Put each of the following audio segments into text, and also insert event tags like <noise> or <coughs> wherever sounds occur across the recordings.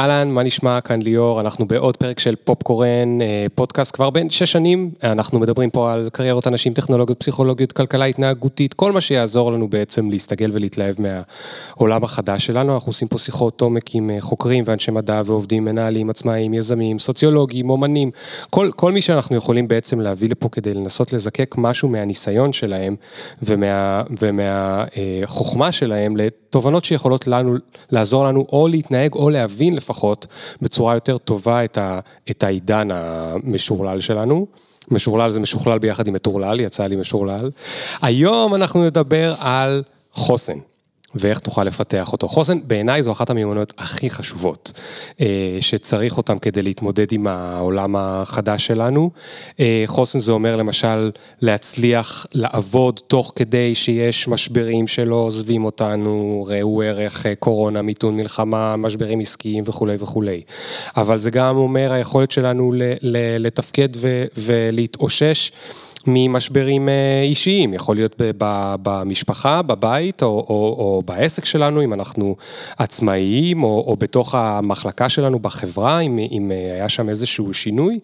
אהלן, מה נשמע? כאן ליאור, אנחנו בעוד פרק של פופקורן, אה, פודקאסט כבר בין שש שנים. אנחנו מדברים פה על קריירות אנשים, טכנולוגיות, פסיכולוגיות, כלכלה התנהגותית, כל מה שיעזור לנו בעצם להסתגל ולהתלהב מהעולם החדש שלנו. אנחנו עושים פה שיחות עומק עם אה, חוקרים ואנשי מדע ועובדים, מנהלים, עצמאיים, יזמים, סוציולוגים, אומנים, כל, כל מי שאנחנו יכולים בעצם להביא לפה כדי לנסות לזקק משהו מהניסיון שלהם ומהחוכמה ומה, אה, שלהם לתובנות שיכולות לנו, לעזור לנו או להתנהג או להבין לפחות בצורה יותר טובה את, ה, את העידן המשורלל שלנו. משורלל זה משוכלל ביחד עם מטורלל, יצא לי משורלל. היום אנחנו נדבר על חוסן. ואיך תוכל לפתח אותו. חוסן, בעיניי זו אחת המיומנויות הכי חשובות, אה, שצריך אותן כדי להתמודד עם העולם החדש שלנו. אה, חוסן זה אומר למשל להצליח לעבוד תוך כדי שיש משברים שלא עוזבים אותנו, ראו ערך אה, קורונה, מיתון מלחמה, משברים עסקיים וכולי וכולי. אבל זה גם אומר היכולת שלנו לתפקד ולהתאושש. ממשברים אה, אישיים, יכול להיות במשפחה, בבית או, או, או בעסק שלנו, אם אנחנו עצמאיים, או, או בתוך המחלקה שלנו בחברה, אם, אם אה, היה שם איזשהו שינוי,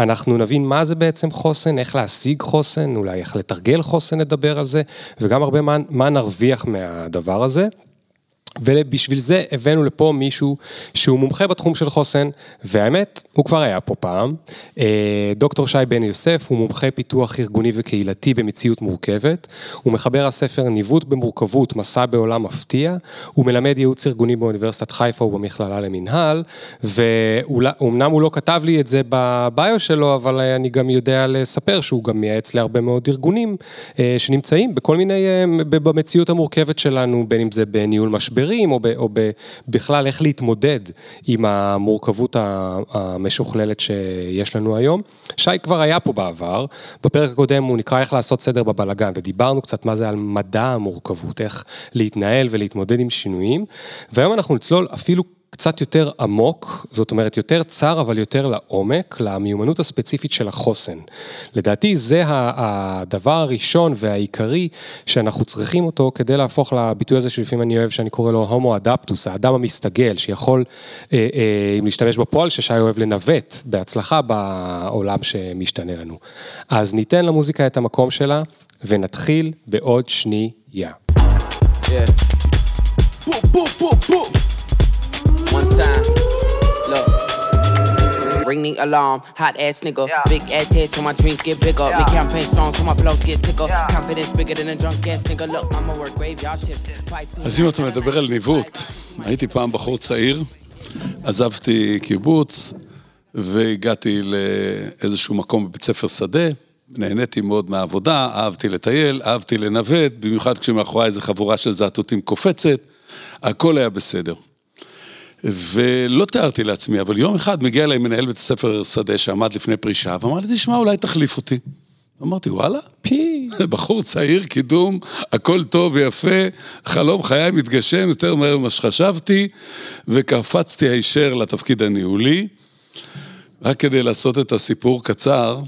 אנחנו נבין מה זה בעצם חוסן, איך להשיג חוסן, אולי איך לתרגל חוסן, נדבר על זה, וגם הרבה מה, מה נרוויח מהדבר הזה. ובשביל זה הבאנו לפה מישהו שהוא מומחה בתחום של חוסן, והאמת, הוא כבר היה פה פעם. אה, דוקטור שי בן יוסף הוא מומחה פיתוח ארגוני וקהילתי במציאות מורכבת. הוא מחבר הספר ניווט במורכבות, מסע בעולם מפתיע. הוא מלמד ייעוץ ארגוני באוניברסיטת חיפה ובמכללה למינהל, ואומנם הוא לא כתב לי את זה בביו שלו, אבל אני גם יודע לספר שהוא גם מייעץ להרבה מאוד ארגונים אה, שנמצאים בכל מיני, אה, במציאות המורכבת שלנו, בין אם זה בניהול משבר. משברים, או, ב, או ב, בכלל איך להתמודד עם המורכבות המשוכללת שיש לנו היום. שי כבר היה פה בעבר, בפרק הקודם הוא נקרא איך לעשות סדר בבלגן, ודיברנו קצת מה זה על מדע המורכבות, איך להתנהל ולהתמודד עם שינויים, והיום אנחנו נצלול אפילו קצת יותר עמוק, זאת אומרת יותר צר אבל יותר לעומק, למיומנות הספציפית של החוסן. לדעתי זה הדבר הראשון והעיקרי שאנחנו צריכים אותו כדי להפוך לביטוי הזה שלפעמים אני אוהב, שאני קורא לו הומו אדפטוס, האדם המסתגל, שיכול, אה, אה, אם להשתמש בפועל ששי אוהב לנווט בהצלחה בעולם שמשתנה לנו. אז ניתן למוזיקה את המקום שלה ונתחיל בעוד שנייה. Yeah. Time. Look. Ring the alarm, hot ass nigga. Yeah. Big ass head so my dreams get bigger. Yeah. Make campaign strong so my flows get sicker. Yeah. Confidence bigger than a drunk ass nigga. Look, I'ma work graveyard shift. אז אם אתה מדבר על ניווט, הייתי פעם בחור צעיר, עזבתי קיבוץ והגעתי לאיזשהו מקום בבית ספר שדה. נהניתי מאוד מהעבודה, אהבתי לטייל, אהבתי לנווט, במיוחד כשמאחורי איזה חבורה של זעתותים קופצת, הכל היה בסדר. ולא תיארתי לעצמי, אבל יום אחד מגיע אליי מנהל בית הספר שדה שעמד לפני פרישה, ואמר לי, תשמע, אולי תחליף אותי. אמרתי, וואלה, פי, <laughs> בחור צעיר, קידום, הכל טוב ויפה, חלום חיי מתגשם יותר מהר ממה שחשבתי, וקפצתי הישר לתפקיד הניהולי. רק כדי לעשות את הסיפור קצר,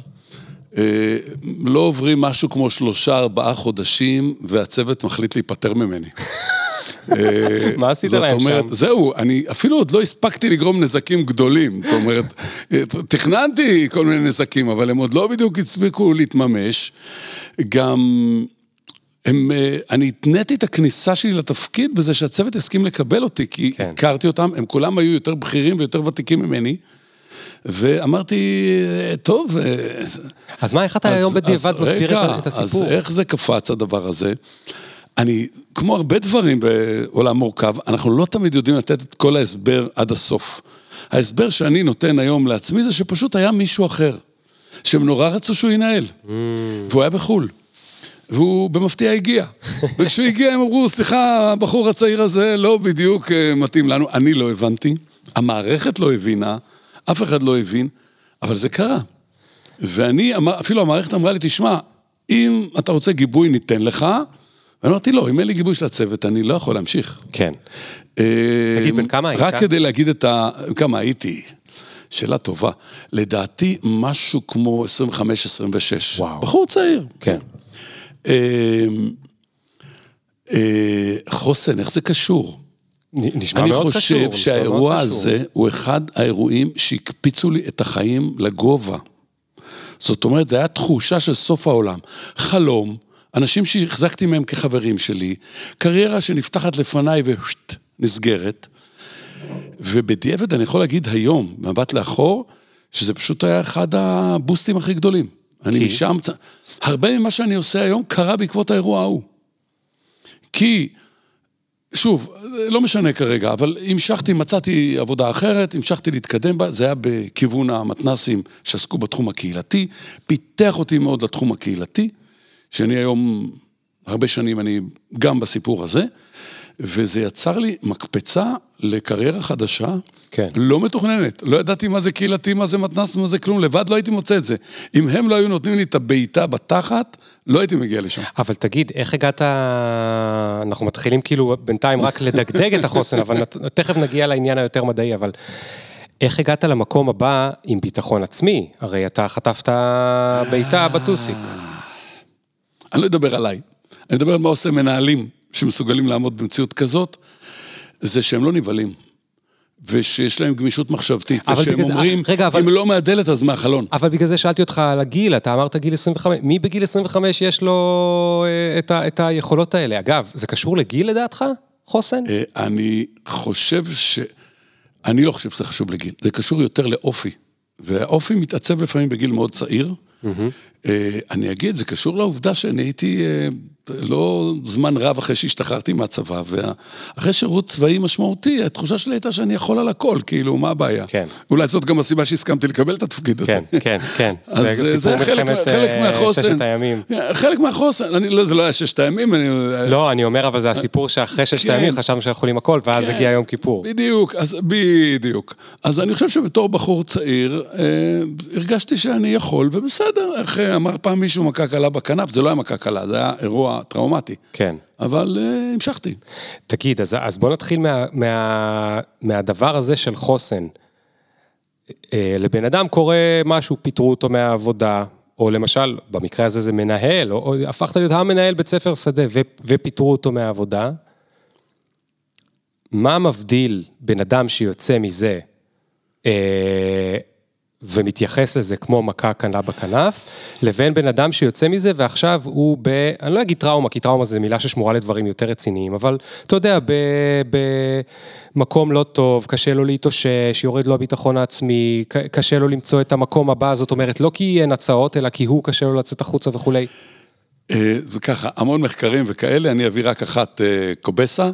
אה, לא עוברים משהו כמו שלושה, ארבעה חודשים, והצוות מחליט להיפטר ממני. <laughs> אה, מה עשית להם שם? זהו, אני אפילו עוד לא הספקתי לגרום נזקים גדולים. זאת אומרת, תכננתי כל מיני נזקים, אבל הם עוד לא בדיוק הספיקו להתממש. גם... הם, אה, אני התניתי את הכניסה שלי לתפקיד בזה שהצוות הסכים לקבל אותי, כי כן. הכרתי אותם, הם כולם היו יותר בכירים ויותר ותיקים ממני. ואמרתי, טוב... אה, אז מה, איך אתה היום בדיעבד מסביר את הסיפור? אז איך זה קפץ הדבר הזה? אני, כמו הרבה דברים בעולם מורכב, אנחנו לא תמיד יודעים לתת את כל ההסבר עד הסוף. ההסבר שאני נותן היום לעצמי זה שפשוט היה מישהו אחר, שהם נורא רצו שהוא ינהל, mm. והוא היה בחו"ל. והוא במפתיע הגיע. <laughs> וכשהוא הגיע הם אמרו, סליחה, הבחור הצעיר הזה לא בדיוק אה, מתאים לנו. אני לא הבנתי, המערכת לא הבינה, אף אחד לא הבין, אבל זה קרה. ואני, אפילו המערכת אמרה לי, תשמע, אם אתה רוצה גיבוי ניתן לך, ואמרתי, לא, אם אין לי גיבוי של הצוות, אני לא יכול להמשיך. כן. אה, תגיד, בן כמה היית? רק כדי להגיד את ה... כמה הייתי? שאלה טובה. לדעתי, משהו כמו 25-26. וואו. בחור צעיר. כן. אה, אה, חוסן, איך זה קשור? נשמע מאוד קשור. אני חושב שהאירוע הזה הוא אחד האירועים שהקפיצו לי את החיים לגובה. זאת אומרת, זו הייתה תחושה של סוף העולם. חלום, אנשים שהחזקתי מהם כחברים שלי, קריירה שנפתחת לפניי ונסגרת. ובדיעבד אני יכול להגיד היום, מבט לאחור, שזה פשוט היה אחד הבוסטים הכי גדולים. אני משם, הרבה ממה שאני עושה היום קרה בעקבות האירוע ההוא. כי, שוב, לא משנה כרגע, אבל המשכתי, מצאתי עבודה אחרת, המשכתי להתקדם בה, זה היה בכיוון המתנסים שעסקו בתחום הקהילתי, פיתח אותי מאוד לתחום הקהילתי, שאני היום, הרבה שנים אני גם בסיפור הזה. וזה יצר לי מקפצה לקריירה חדשה, כן. לא מתוכננת. לא ידעתי מה זה קהילתי, מה זה מתנ"ס, מה זה כלום, לבד לא הייתי מוצא את זה. אם הם לא היו נותנים לי את הבעיטה בתחת, לא הייתי מגיע לשם. אבל תגיד, איך הגעת... אנחנו מתחילים כאילו בינתיים רק לדגדג את החוסן, אבל תכף נגיע לעניין היותר מדעי, אבל... איך הגעת למקום הבא עם ביטחון עצמי? הרי אתה חטפת בעיטה בטוסיק. אני לא אדבר עליי, אני אדבר על מה עושה מנהלים. שמסוגלים לעמוד במציאות כזאת, זה שהם לא נבהלים. ושיש להם גמישות מחשבתית, ושהם אומרים, רגע, אבל... אם לא מהדלת אז מהחלון. אבל בגלל זה שאלתי אותך על הגיל, אתה אמרת גיל 25, מי בגיל 25 יש לו אה, את, ה, את היכולות האלה? אגב, זה קשור לגיל לדעתך, חוסן? אה, אני חושב ש... אני לא חושב שזה חשוב לגיל, זה קשור יותר לאופי. והאופי מתעצב לפעמים בגיל מאוד צעיר. Mm-hmm. אני אגיד, זה קשור לעובדה שאני הייתי לא זמן רב אחרי שהשתחררתי מהצבא, ואחרי שירות צבאי משמעותי, התחושה שלי הייתה שאני יכול על הכל, כאילו, מה הבעיה? כן. אולי זאת גם הסיבה שהסכמתי לקבל את התפקיד הזה. כן, כן, כן. <laughs> אז זה, זה חלק, חלק אה, מהחוסן. ששת הימים. חלק מהחוסן, אני, לא, זה לא היה ששת הימים, אני... לא, אני אומר, אבל זה הסיפור שאחרי ששת כן. הימים חשבנו שאנחנו יכולים הכל, ואז כן, הגיע יום כיפור. בדיוק, אז בדיוק. אז אני חושב שבתור בחור צעיר, אה, הרגשתי שאני יכול, ובסדר, איך אמר פעם מישהו מכה קלה בכנף, זה לא היה מכה קלה, זה היה אירוע טראומטי. כן. אבל uh, המשכתי. תגיד, אז, אז בוא נתחיל מה, מה, מהדבר הזה של חוסן. Uh, לבן אדם קורה משהו, פיטרו אותו מהעבודה, או למשל, במקרה הזה זה מנהל, או, או הפכת להיות המנהל בית ספר שדה ו, ופיטרו אותו מהעבודה. מה מבדיל בן אדם שיוצא מזה אה, ומתייחס לזה כמו מכה קנה בכנף, לבין בן אדם שיוצא מזה ועכשיו הוא ב... אני לא אגיד טראומה, כי טראומה זו מילה ששמורה לדברים יותר רציניים, אבל אתה יודע, במקום לא טוב, קשה לו להתאושש, יורד לו הביטחון העצמי, קשה לו למצוא את המקום הבא, זאת אומרת, לא כי אין הצעות, אלא כי הוא קשה לו לצאת החוצה וכולי. אה, וככה, המון מחקרים וכאלה, אני אביא רק אחת אה, קובסה.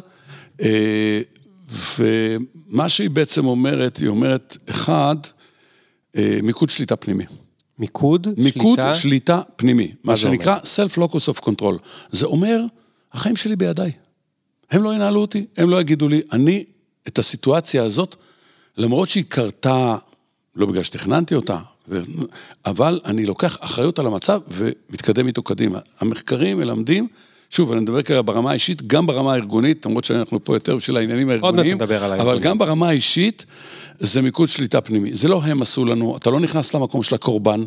אה, ומה שהיא בעצם אומרת, היא אומרת, אחד, מיקוד שליטה פנימי. מיקוד? מיקוד שליטה, שליטה פנימי, מה, מה שנקרא Self-Locus of Control. זה אומר, החיים שלי בידיי. הם לא ינהלו אותי, הם לא יגידו לי, אני, את הסיטואציה הזאת, למרות שהיא קרתה, לא בגלל שתכננתי אותה, ו... אבל אני לוקח אחריות על המצב ומתקדם איתו קדימה. המחקרים מלמדים שוב, אני מדבר כרגע ברמה האישית, גם ברמה הארגונית, למרות שאנחנו פה יותר בשביל העניינים הארגוניים, אבל גם ברמה האישית, זה מיקוד שליטה פנימי. זה לא הם עשו לנו, אתה לא נכנס למקום של הקורבן,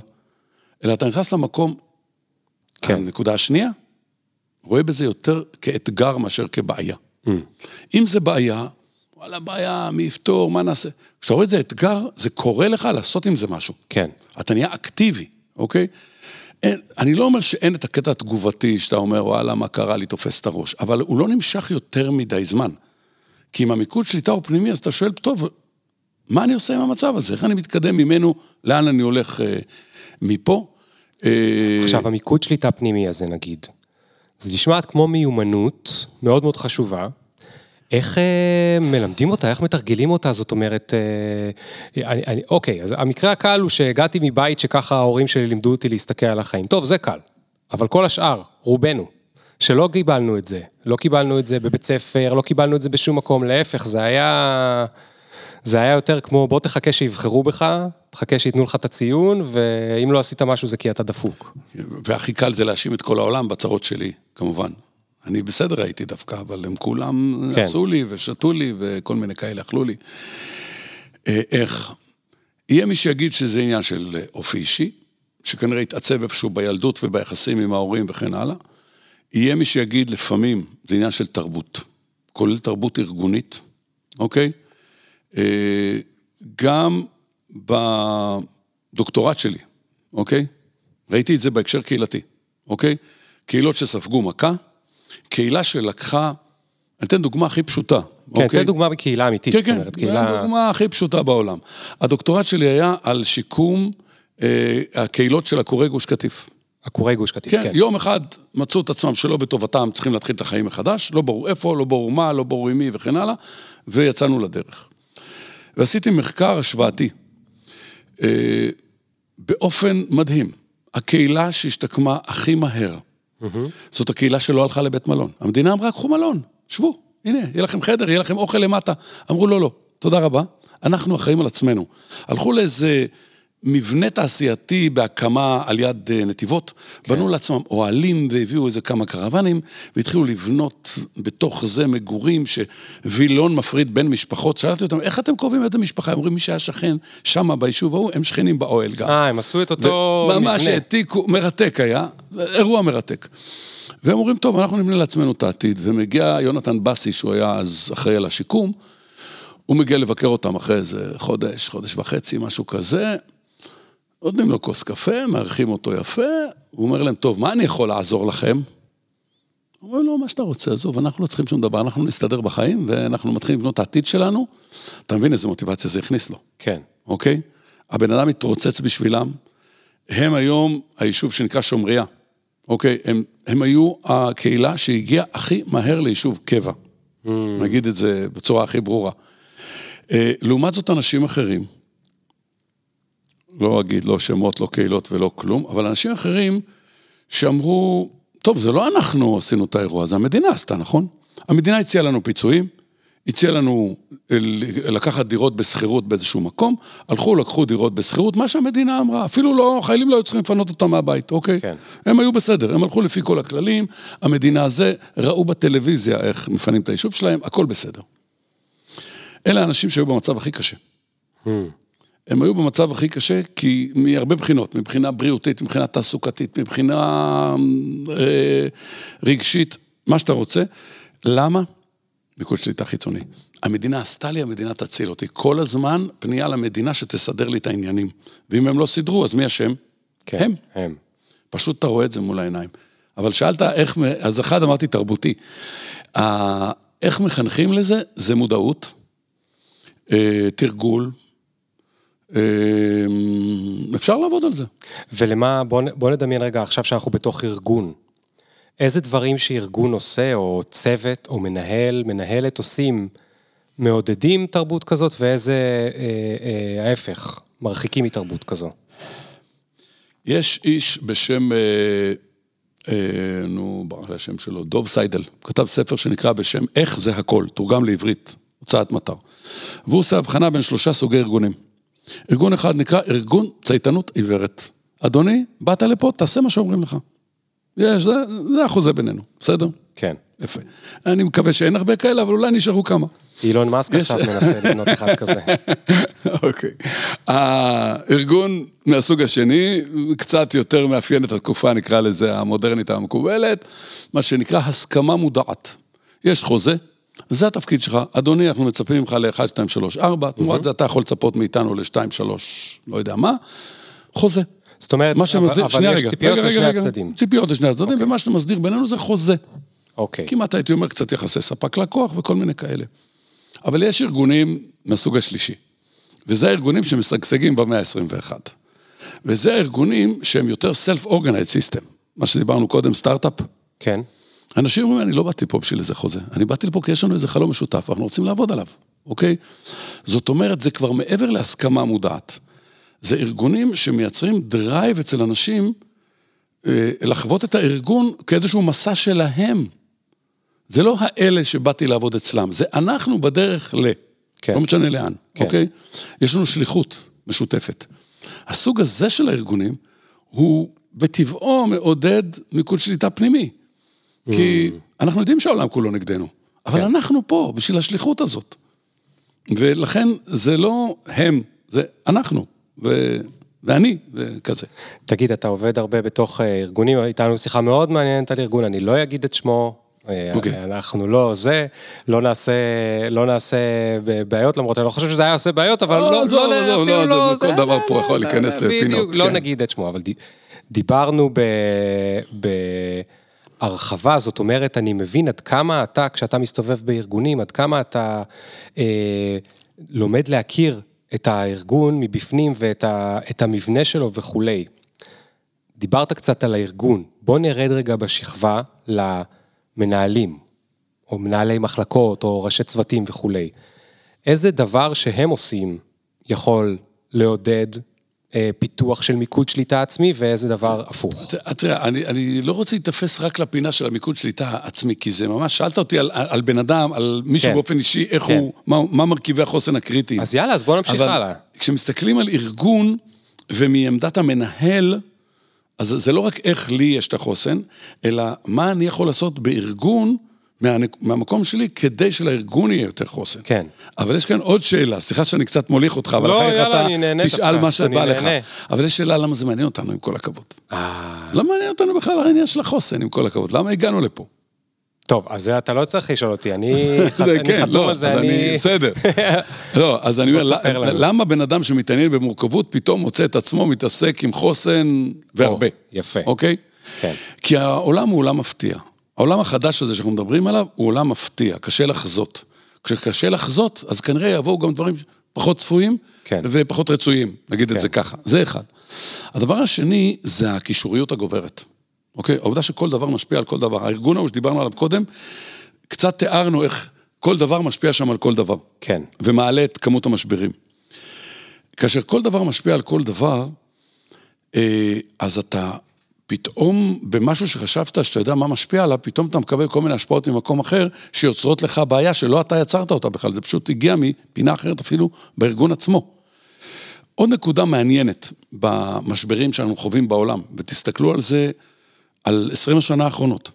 אלא אתה נכנס למקום, כן. הנקודה השנייה, רואה בזה יותר כאתגר מאשר כבעיה. Mm. אם זה בעיה, וואלה, בעיה, מי יפתור, מה נעשה? כשאתה רואה את זה אתגר, זה קורה לך לעשות עם זה משהו. כן. אתה נהיה אקטיבי, אוקיי? אין, אני לא אומר שאין את הקטע התגובתי, שאתה אומר, וואלה, מה קרה לי, תופס את הראש, אבל הוא לא נמשך יותר מדי זמן. כי אם המיקוד שליטה הוא פנימי, אז אתה שואל, טוב, מה אני עושה עם המצב הזה? איך אני מתקדם ממנו? לאן אני הולך אה, מפה? אה... עכשיו, המיקוד שליטה פנימי הזה, נגיד, זה נשמעת כמו מיומנות מאוד מאוד חשובה, איך אה, מלמדים אותה, איך מתרגלים אותה, זאת אומרת, אה, אני, אני, אוקיי, אז המקרה הקל הוא שהגעתי מבית שככה ההורים שלי לימדו אותי להסתכל על החיים. טוב, זה קל, אבל כל השאר, רובנו, שלא קיבלנו את זה, לא קיבלנו את זה בבית ספר, לא קיבלנו את זה בשום מקום, להפך, זה היה... זה היה יותר כמו, בוא תחכה שיבחרו בך, תחכה שייתנו לך את הציון, ואם לא עשית משהו זה כי אתה דפוק. והכי קל זה להאשים את כל העולם בצרות שלי, כמובן. אני בסדר הייתי דווקא, אבל הם כולם כן. עשו לי ושתו לי וכל מיני כאלה אכלו לי. אה, איך? יהיה מי שיגיד שזה עניין של אופי אישי, שכנראה התעצב איפשהו בילדות וביחסים עם ההורים וכן הלאה. יהיה מי שיגיד לפעמים, זה עניין של תרבות, כולל תרבות ארגונית, אוקיי? גם בדוקטורט שלי, אוקיי? ראיתי את זה בהקשר קהילתי, אוקיי? קהילות שספגו מכה, קהילה שלקחה, אני אתן דוגמה הכי פשוטה. כן, אוקיי? תן דוגמה בקהילה אמיתית, כן, כן, קהילה... דוגמה הכי פשוטה בעולם. הדוקטורט שלי היה על שיקום אה, הקהילות של עקורי גוש קטיף. עקורי גוש קטיף, כן. כן, יום אחד מצאו את עצמם שלא בטובתם צריכים להתחיל את החיים מחדש, לא ברור איפה, לא ברור מה, לא ברור עם מי וכן הלאה, ויצאנו לדרך. ועשיתי מחקר השוואתי. אה, באופן מדהים, הקהילה שהשתקמה הכי מהר. זאת הקהילה שלא הלכה לבית מלון. המדינה אמרה, קחו מלון, שבו, הנה, יהיה לכם חדר, יהיה לכם אוכל למטה. אמרו, לא, לא, תודה רבה, אנחנו אחראים על עצמנו. הלכו לאיזה... מבנה תעשייתי בהקמה על יד אה, נתיבות, כן. בנו לעצמם אוהלים והביאו איזה כמה קרוונים, והתחילו לבנות בתוך זה מגורים שווילון מפריד בין משפחות. שאלתי אותם, איך אתם קרובים את המשפחה? הם אומרים, מי שהיה שכן שם ביישוב ההוא, הם שכנים באוהל גם. אה, הם עשו את אותו מבנה. ממש העתיקו, מרתק היה, אירוע מרתק. והם אומרים, טוב, אנחנו נבנה לעצמנו את העתיד, ומגיע יונתן בסי, שהוא היה אז אחראי על השיקום, הוא מגיע לבקר אותם אחרי איזה חודש, חודש וחצי, משהו כזה. נותנים לו כוס קפה, מארחים אותו יפה, הוא אומר להם, טוב, מה אני יכול לעזור לכם? הוא אומר לו, מה שאתה רוצה, עזוב, אנחנו לא צריכים שום דבר, אנחנו נסתדר בחיים, ואנחנו מתחילים לבנות את העתיד שלנו. אתה מבין איזה מוטיבציה זה הכניס לו. כן. אוקיי? הבן אדם מתרוצץ בשבילם. הם היום היישוב שנקרא שומריה, אוקיי? הם, הם היו הקהילה שהגיעה הכי מהר ליישוב קבע. Mm. נגיד את זה בצורה הכי ברורה. אה, לעומת זאת, אנשים אחרים, לא אגיד לא שמות, לא קהילות ולא כלום, אבל אנשים אחרים שאמרו, טוב, זה לא אנחנו עשינו את האירוע, זה המדינה עשתה, נכון? המדינה הציעה לנו פיצויים, הציעה לנו לקחת דירות בשכירות באיזשהו מקום, הלכו, לקחו דירות בשכירות, מה שהמדינה אמרה, אפילו לא, חיילים לא היו צריכים לפנות אותם מהבית, אוקיי? כן. הם היו בסדר, הם הלכו לפי כל הכללים, המדינה הזה, ראו בטלוויזיה איך מפנים את היישוב שלהם, הכל בסדר. אלה האנשים שהיו במצב הכי קשה. Hmm. הם היו במצב הכי קשה, כי מהרבה בחינות, מבחינה בריאותית, מבחינה תעסוקתית, מבחינה אה, רגשית, מה שאתה רוצה. למה? מכל שליטה חיצוני. המדינה עשתה לי, המדינה תציל אותי. כל הזמן פנייה למדינה שתסדר לי את העניינים. ואם הם לא סידרו, אז מי אשם? כן, הם. הם. פשוט אתה רואה את זה מול העיניים. אבל שאלת איך, אז אחד אמרתי תרבותי. איך מחנכים לזה? זה מודעות, אה, תרגול, אפשר לעבוד על זה. ולמה, בוא, בוא נדמיין רגע עכשיו שאנחנו בתוך ארגון. איזה דברים שארגון עושה, או צוות, או מנהל, מנהלת עושים, מעודדים תרבות כזאת, ואיזה אה, אה, ההפך, מרחיקים מתרבות כזו? יש איש בשם, אה, אה, נו, ברח לי השם שלו, דוב סיידל, כתב ספר שנקרא בשם איך זה הכל, תורגם לעברית, הוצאת מטר. והוא עושה הבחנה בין שלושה סוגי ארגונים. ארגון אחד נקרא ארגון צייתנות עיוורת. אדוני, באת לפה, תעשה מה שאומרים לך. יש, זה, זה החוזה בינינו, בסדר? כן. יפה. אני מקווה שאין הרבה כאלה, אבל אולי נשארו כמה. אילון מאסק עכשיו מנסה לבנות אחד <laughs> כזה. אוקיי. הארגון מהסוג השני, קצת יותר מאפיין את התקופה, נקרא לזה המודרנית המקובלת, מה שנקרא הסכמה מודעת. יש חוזה, זה התפקיד שלך. אדוני, אנחנו מצפים ממך ל-1, 2, 3, 4, תמורת זה אתה יכול לצפות מאיתנו ל-2, 3, לא יודע מה, חוזה. זאת אומרת, מה שמסדיר, אבל, אבל יש ציפיות לשני הצדדים. ציפיות לשני הצדדים, אוקיי. ומה שאתה מסדיר בינינו זה חוזה. אוקיי. כמעט הייתי אומר קצת יחסי ספק-לקוח וכל מיני כאלה. אבל יש ארגונים מהסוג השלישי, וזה הארגונים שמשגשגים במאה ה-21. וזה הארגונים שהם יותר Self-Organized System, מה שדיברנו קודם, סטארט-אפ. כן. אנשים אומרים, אני לא באתי פה בשביל איזה חוזה, אני באתי לפה כי יש לנו איזה חלום משותף, אנחנו רוצים לעבוד עליו, אוקיי? זאת אומרת, זה כבר מעבר להסכמה מודעת. זה ארגונים שמייצרים drive אצל אנשים אה, לחוות את הארגון כאיזשהו מסע שלהם. זה לא האלה שבאתי לעבוד אצלם, זה אנחנו בדרך ל... כן. לא משנה לאן, כן. אוקיי? יש לנו שליחות משותפת. הסוג הזה של הארגונים הוא בטבעו מעודד מיקוד שליטה פנימי. כי אנחנו יודעים שהעולם כולו נגדנו, אבל כן. אנחנו פה בשביל השליחות הזאת. ולכן זה לא הם, זה אנחנו, ו... ואני, וכזה. תגיד, אתה עובד הרבה בתוך אה, ארגונים, הייתה לנו שיחה מאוד מעניינת על ארגון, אני לא אגיד את שמו, אה, אוקיי. אנחנו לא זה, לא נעשה, לא נעשה בעיות, למרות שאני לא חושב שזה היה עושה בעיות, אבל לא, לא, לא, לא, לא, כל דבר פה יכול להיכנס לפינות. לא נגיד את שמו, אבל דיברנו בהרחבה, זאת אומרת, אני מבין עד כמה אתה, כשאתה מסתובב בארגונים, עד כמה אתה אה, לומד להכיר את הארגון מבפנים ואת המבנה שלו וכולי. דיברת קצת על הארגון, בוא נרד רגע בשכבה למנהלים, או מנהלי מחלקות, או ראשי צוותים וכולי. איזה דבר שהם עושים יכול לעודד פיתוח של מיקוד שליטה עצמי, ואיזה דבר הפוך. תראה, אני, אני לא רוצה להתאפס רק לפינה של המיקוד שליטה עצמי, כי זה ממש, שאלת אותי על, על בן אדם, על מישהו כן. באופן אישי, איך כן. הוא, מה, מה מרכיבי החוסן הקריטיים. אז יאללה, אז בוא נמשיך הלאה. כשמסתכלים על ארגון, ומעמדת המנהל, אז זה לא רק איך לי יש את החוסן, אלא מה אני יכול לעשות בארגון, מה, מהמקום שלי, כדי שלארגון יהיה יותר חוסן. כן. אבל יש כאן עוד שאלה, סליחה שאני קצת מוליך אותך, אבל לא, אחר אתה תשאל מה שבא לך. אבל יש שאלה למה זה מעניין אותנו, עם כל הכבוד. אה... לא מעניין אותנו בכלל העניין של החוסן, עם כל הכבוד. למה הגענו לפה? טוב, אז זה אתה לא צריך לשאול אותי, אני <laughs> כן, חתום לא, על זה, אני... בסדר. <laughs> לא, אז אני אומר, למה בן אדם שמתעניין במורכבות פתאום מוצא את עצמו מתעסק עם חוסן והרבה? יפה. אוקיי? כן. כי העולם הוא עולם מפתיע. העולם החדש הזה שאנחנו מדברים עליו הוא עולם מפתיע, קשה לחזות. כשקשה לחזות, אז כנראה יבואו גם דברים פחות צפויים כן. ופחות רצויים, נגיד כן. את זה ככה. זה אחד. הדבר השני זה הקישוריות הגוברת. אוקיי? העובדה שכל דבר משפיע על כל דבר. הארגון ההוא שדיברנו עליו קודם, קצת תיארנו איך כל דבר משפיע שם על כל דבר. כן. ומעלה את כמות המשברים. כאשר כל דבר משפיע על כל דבר, אה, אז אתה פתאום במשהו שחשבת שאתה יודע מה משפיע עליו, פתאום אתה מקבל כל מיני השפעות ממקום אחר, שיוצרות לך בעיה שלא אתה יצרת אותה בכלל, זה פשוט הגיע מפינה אחרת אפילו בארגון עצמו. עוד נקודה מעניינת במשברים שאנחנו חווים בעולם, ותסתכלו על זה על 20 השנה האחרונות.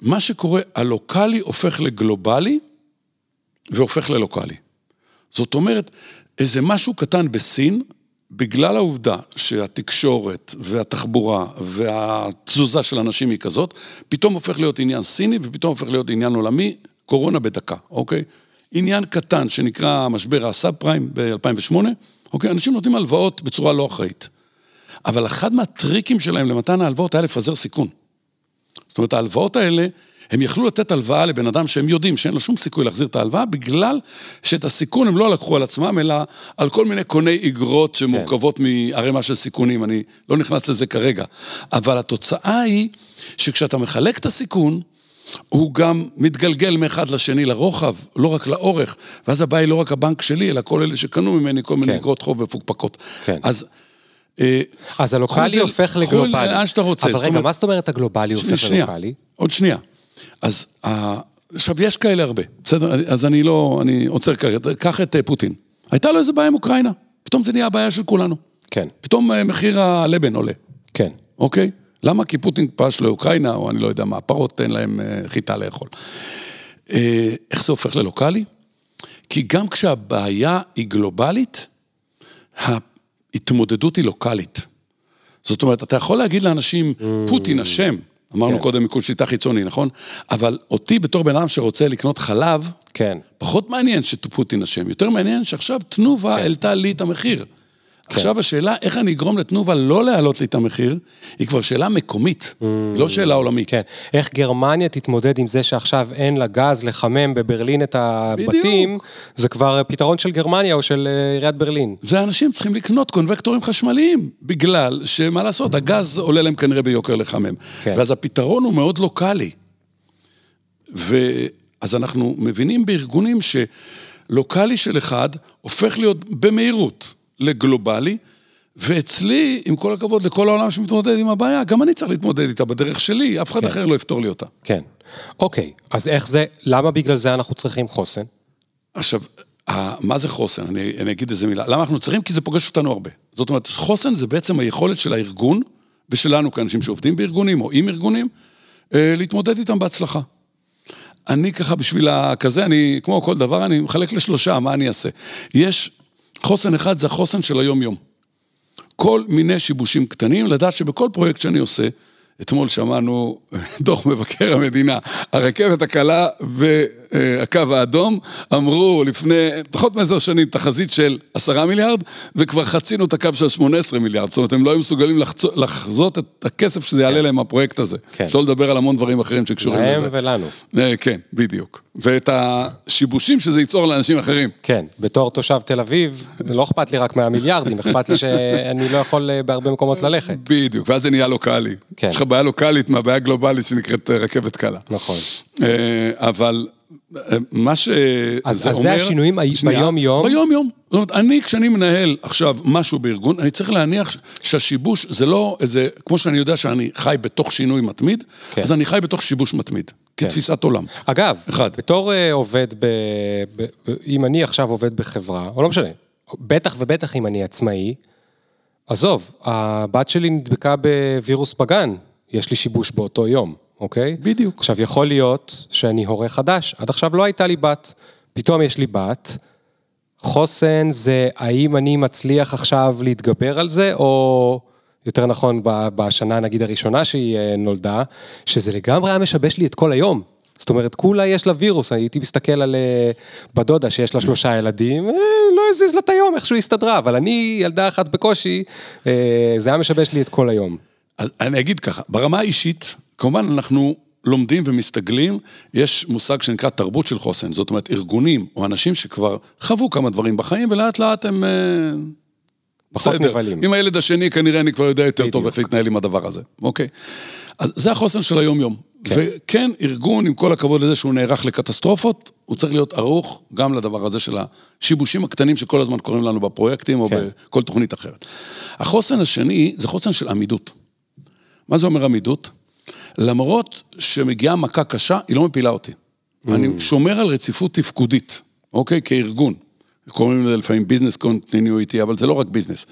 מה שקורה, הלוקאלי הופך לגלובלי והופך ללוקאלי. זאת אומרת, איזה משהו קטן בסין, בגלל העובדה שהתקשורת והתחבורה והתזוזה של אנשים היא כזאת, פתאום הופך להיות עניין סיני ופתאום הופך להיות עניין עולמי, קורונה בדקה, אוקיי? עניין קטן שנקרא משבר הסאב פריים ב-2008, אוקיי? אנשים נותנים הלוואות בצורה לא אחראית. אבל אחד מהטריקים שלהם למתן ההלוואות היה לפזר סיכון. זאת אומרת, ההלוואות האלה, הם יכלו לתת הלוואה לבן אדם שהם יודעים שאין לו שום סיכוי להחזיר את ההלוואה, בגלל שאת הסיכון הם לא לקחו על עצמם, אלא על כל מיני קוני איגרות שמורכבות כן. מערימה של סיכונים, אני לא נכנס לזה כרגע. אבל התוצאה היא שכשאתה מחלק את הסיכון, הוא גם מתגלגל מאחד לשני לרוחב, לא רק לאורך, ואז הבעיה היא לא רק הבנק שלי, אלא כל אלה שקנו ממני כל מיני כן. איגרות חוב מפוקפקות. כן. אז אה, אז הלוקאלי הופך לגלובלי. חו"ל לאן שאתה רוצה. אבל רגע, מה זאת אומרת הגלובלי הופך ללוקאלי? עוד שנייה. אז עכשיו, יש כאלה הרבה, בסדר? אז אני לא, אני עוצר כרגע. קח את אה, פוטין. הייתה לו איזה בעיה עם אוקראינה. פתאום זה נהיה הבעיה של כולנו. כן. פתאום אה, מחיר הלבן עולה. כן. אוקיי? למה? כי פוטין פרש לאוקראינה, או אני לא יודע מה, פרות תן להם חיטה לאכול. איך זה הופך ללוקאלי? כי גם כשהבעיה היא גלובלית, ההתמודדות היא לוקאלית. זאת אומרת, אתה יכול להגיד לאנשים, פוטין אשם, אמרנו כן. קודם מיקוד שליטה חיצוני, נכון? אבל אותי בתור בן אדם שרוצה לקנות חלב, כן. פחות מעניין שפוטין אשם, יותר מעניין שעכשיו תנובה כן. העלתה לי את המחיר. כן. עכשיו השאלה, איך אני אגרום לתנובה לא להעלות לי את המחיר, היא כבר שאלה מקומית, mm. היא לא שאלה עולמית. כן. איך גרמניה תתמודד עם זה שעכשיו אין לה גז לחמם בברלין את הבתים, בדיוק. זה כבר פתרון של גרמניה או של אה, עיריית ברלין. זה אנשים צריכים לקנות קונבקטורים חשמליים, בגלל שמה לעשות, הגז עולה להם כנראה ביוקר לחמם. כן. ואז הפתרון הוא מאוד לוקאלי. ואז אנחנו מבינים בארגונים שלוקאלי של אחד הופך להיות במהירות. לגלובלי, ואצלי, עם כל הכבוד לכל העולם שמתמודד עם הבעיה, גם אני צריך להתמודד איתה בדרך שלי, אף אחד כן. אחר לא יפתור לי אותה. כן. אוקיי, אז איך זה, למה בגלל זה אנחנו צריכים חוסן? עכשיו, מה זה חוסן? אני, אני אגיד איזה מילה. למה אנחנו צריכים? כי זה פוגש אותנו הרבה. זאת אומרת, חוסן זה בעצם היכולת של הארגון, ושלנו כאנשים שעובדים בארגונים או עם ארגונים, אה, להתמודד איתם בהצלחה. אני ככה בשביל הכזה, אני, כמו כל דבר, אני מחלק לשלושה, מה אני אעשה? יש חוסן אחד זה החוסן של היום-יום. כל מיני שיבושים קטנים, לדעת שבכל פרויקט שאני עושה, אתמול שמענו <laughs> דוח מבקר המדינה, הרכבת הקלה והקו האדום אמרו לפני פחות מעשר שנים תחזית של עשרה מיליארד, וכבר חצינו את הקו של שמונה עשרה מיליארד, זאת אומרת הם לא היו מסוגלים לחזות את הכסף שזה יעלה כן. להם הפרויקט הזה. כן. שלא לדבר על המון דברים אחרים שקשורים לזה. להם ולנו. אה, כן, בדיוק. ואת השיבושים שזה ייצור לאנשים אחרים. כן, בתור תושב תל אביב, לא אכפת לי רק מהמיליארדים, אכפת לי שאני לא יכול אה, בהרבה מקומות ללכת. בדיוק, ואז זה נהיה לוקאלי. כן. יש לך בעיה לוקאלית מהבעיה גלובלית שנקראת אה, רכבת קלה. נכון. אבל מה שזה אומר... אז זה השינויים ביום-יום? ביום-יום. זאת אומרת, אני, כשאני מנהל עכשיו משהו בארגון, אני צריך להניח שהשיבוש זה לא איזה, כמו שאני יודע שאני חי בתוך שינוי מתמיד, כן. אז אני חי בתוך שיבוש מתמיד, כן. כתפיסת עולם. אגב, אחד. בתור uh, עובד ב, ב... ב... אם אני עכשיו עובד בחברה, או לא משנה, בטח ובטח אם אני עצמאי, עזוב, הבת שלי נדבקה בווירוס בגן, יש לי שיבוש באותו יום. אוקיי? בדיוק. עכשיו, יכול להיות שאני הורה חדש, עד עכשיו לא הייתה לי בת, פתאום יש לי בת, חוסן זה האם אני מצליח עכשיו להתגבר על זה, או יותר נכון בשנה נגיד הראשונה שהיא אה, נולדה, שזה לגמרי היה משבש לי את כל היום. זאת אומרת, כולה יש לה וירוס, הייתי מסתכל על אה, בדודה שיש לה שלושה ילדים, אה, לא הזיז לה את היום, איכשהו הסתדרה, אבל אני ילדה אחת בקושי, זה היה משבש לי את כל היום. אז אני אגיד ככה, ברמה האישית, כמובן אנחנו לומדים ומסתגלים, יש מושג שנקרא תרבות של חוסן, זאת אומרת ארגונים או אנשים שכבר חוו כמה דברים בחיים ולאט לאט הם... אה, פחות מבלים. עם הילד השני כנראה אני כבר יודע יותר בדיוק. טוב איך להתנהל עם הדבר הזה, אוקיי? אז זה החוסן של היום-יום. כן. וכן, ארגון, עם כל הכבוד לזה שהוא נערך לקטסטרופות, הוא צריך להיות ערוך גם לדבר הזה של השיבושים הקטנים שכל הזמן קורים לנו בפרויקטים או כן. בכל תוכנית אחרת. החוסן השני זה חוסן של עמידות. מה זה אומר עמידות? למרות שמגיעה מכה קשה, היא לא מפילה אותי. Mm. אני שומר על רציפות תפקודית, אוקיי? כארגון. קוראים לזה לפעמים business continuity, אבל זה לא רק business.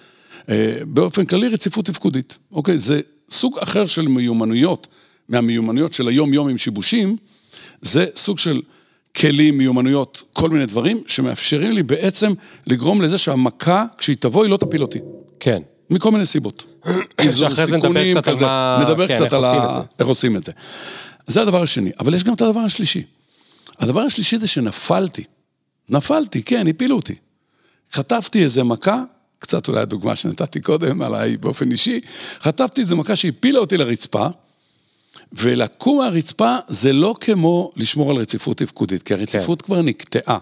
אה, באופן כללי רציפות תפקודית, אוקיי? זה סוג אחר של מיומנויות, מהמיומנויות של היום-יום עם שיבושים, זה סוג של כלים, מיומנויות, כל מיני דברים, שמאפשרים לי בעצם לגרום לזה שהמכה, כשהיא תבוא, היא לא תפיל אותי. כן. מכל מיני סיבות. <coughs> זה נדבר קצת על מה... נדבר כן, קצת על ה... איך עושים את זה. זה הדבר השני. אבל יש גם את הדבר השלישי. הדבר השלישי זה שנפלתי. נפלתי, כן, הפילו אותי. חטפתי איזה מכה, קצת אולי הדוגמה שנתתי קודם עליי באופן אישי, חטפתי איזה מכה שהפילה אותי לרצפה, ולקום מהרצפה זה לא כמו לשמור על רציפות תפקודית, כי הרציפות כן. כבר נקטעה.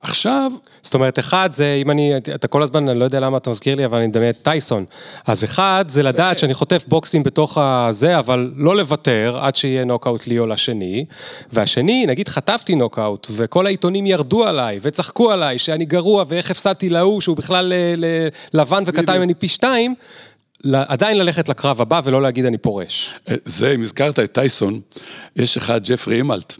עכשיו... זאת אומרת, אחד זה, אם אני, אתה כל הזמן, אני לא יודע למה אתה מזכיר לי, אבל אני מדמיין את טייסון. אז אחד זה לדעת שאני חוטף בוקסים בתוך הזה, אבל לא לוותר עד שיהיה נוקאוט לי או לשני. והשני, נגיד חטפתי נוקאוט, וכל העיתונים ירדו עליי, וצחקו עליי, שאני גרוע, ואיך הפסדתי להוא, שהוא בכלל לבן וקטן ממני פי שתיים. עדיין ללכת לקרב הבא ולא להגיד אני פורש. אה, זה, אם הזכרת את טייסון, יש אחד, ג'פרי אימלט,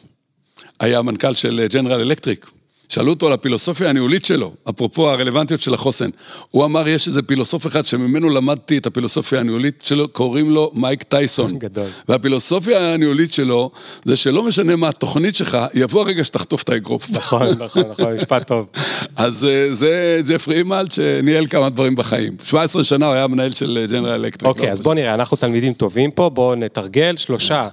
היה מנכ"ל של ג'נרל אלקטריק. שאלו אותו על הפילוסופיה הניהולית שלו, אפרופו הרלוונטיות של החוסן. הוא אמר, יש איזה פילוסוף אחד שממנו למדתי את הפילוסופיה הניהולית שלו, קוראים לו מייק טייסון. <laughs> גדול. והפילוסופיה הניהולית שלו, זה שלא משנה מה התוכנית שלך, יבוא הרגע שתחטוף את האגרוף. <laughs> נכון, נכון, נכון, משפט טוב. <laughs> אז אה, זה ג'פרי אימלט שניהל כמה דברים בחיים. 17 שנה הוא היה מנהל של ג'נרל אלקטריק. אוקיי, אז בוא נראה, אנחנו תלמידים טובים פה, בואו נתרגל שלושה.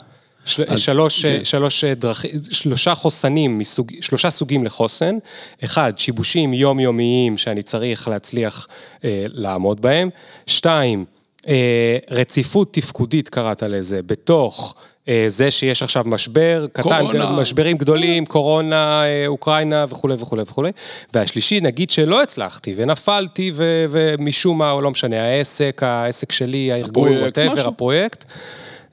של, אז, שלוש, כן. שלוש דרכים, שלושה חוסנים, מסוג, שלושה סוגים לחוסן. אחד, שיבושים יומיומיים שאני צריך להצליח אה, לעמוד בהם. שתיים, אה, רציפות תפקודית קראת לזה, בתוך אה, זה שיש עכשיו משבר, קטן, קורונה. משברים גדולים, קורונה, אה, אוקראינה וכולי וכולי וכולי. והשלישי, נגיד שלא הצלחתי ונפלתי ו, ומשום מה, לא משנה, העסק, העסק שלי, הארגון, ווטאבר, הפרויקט,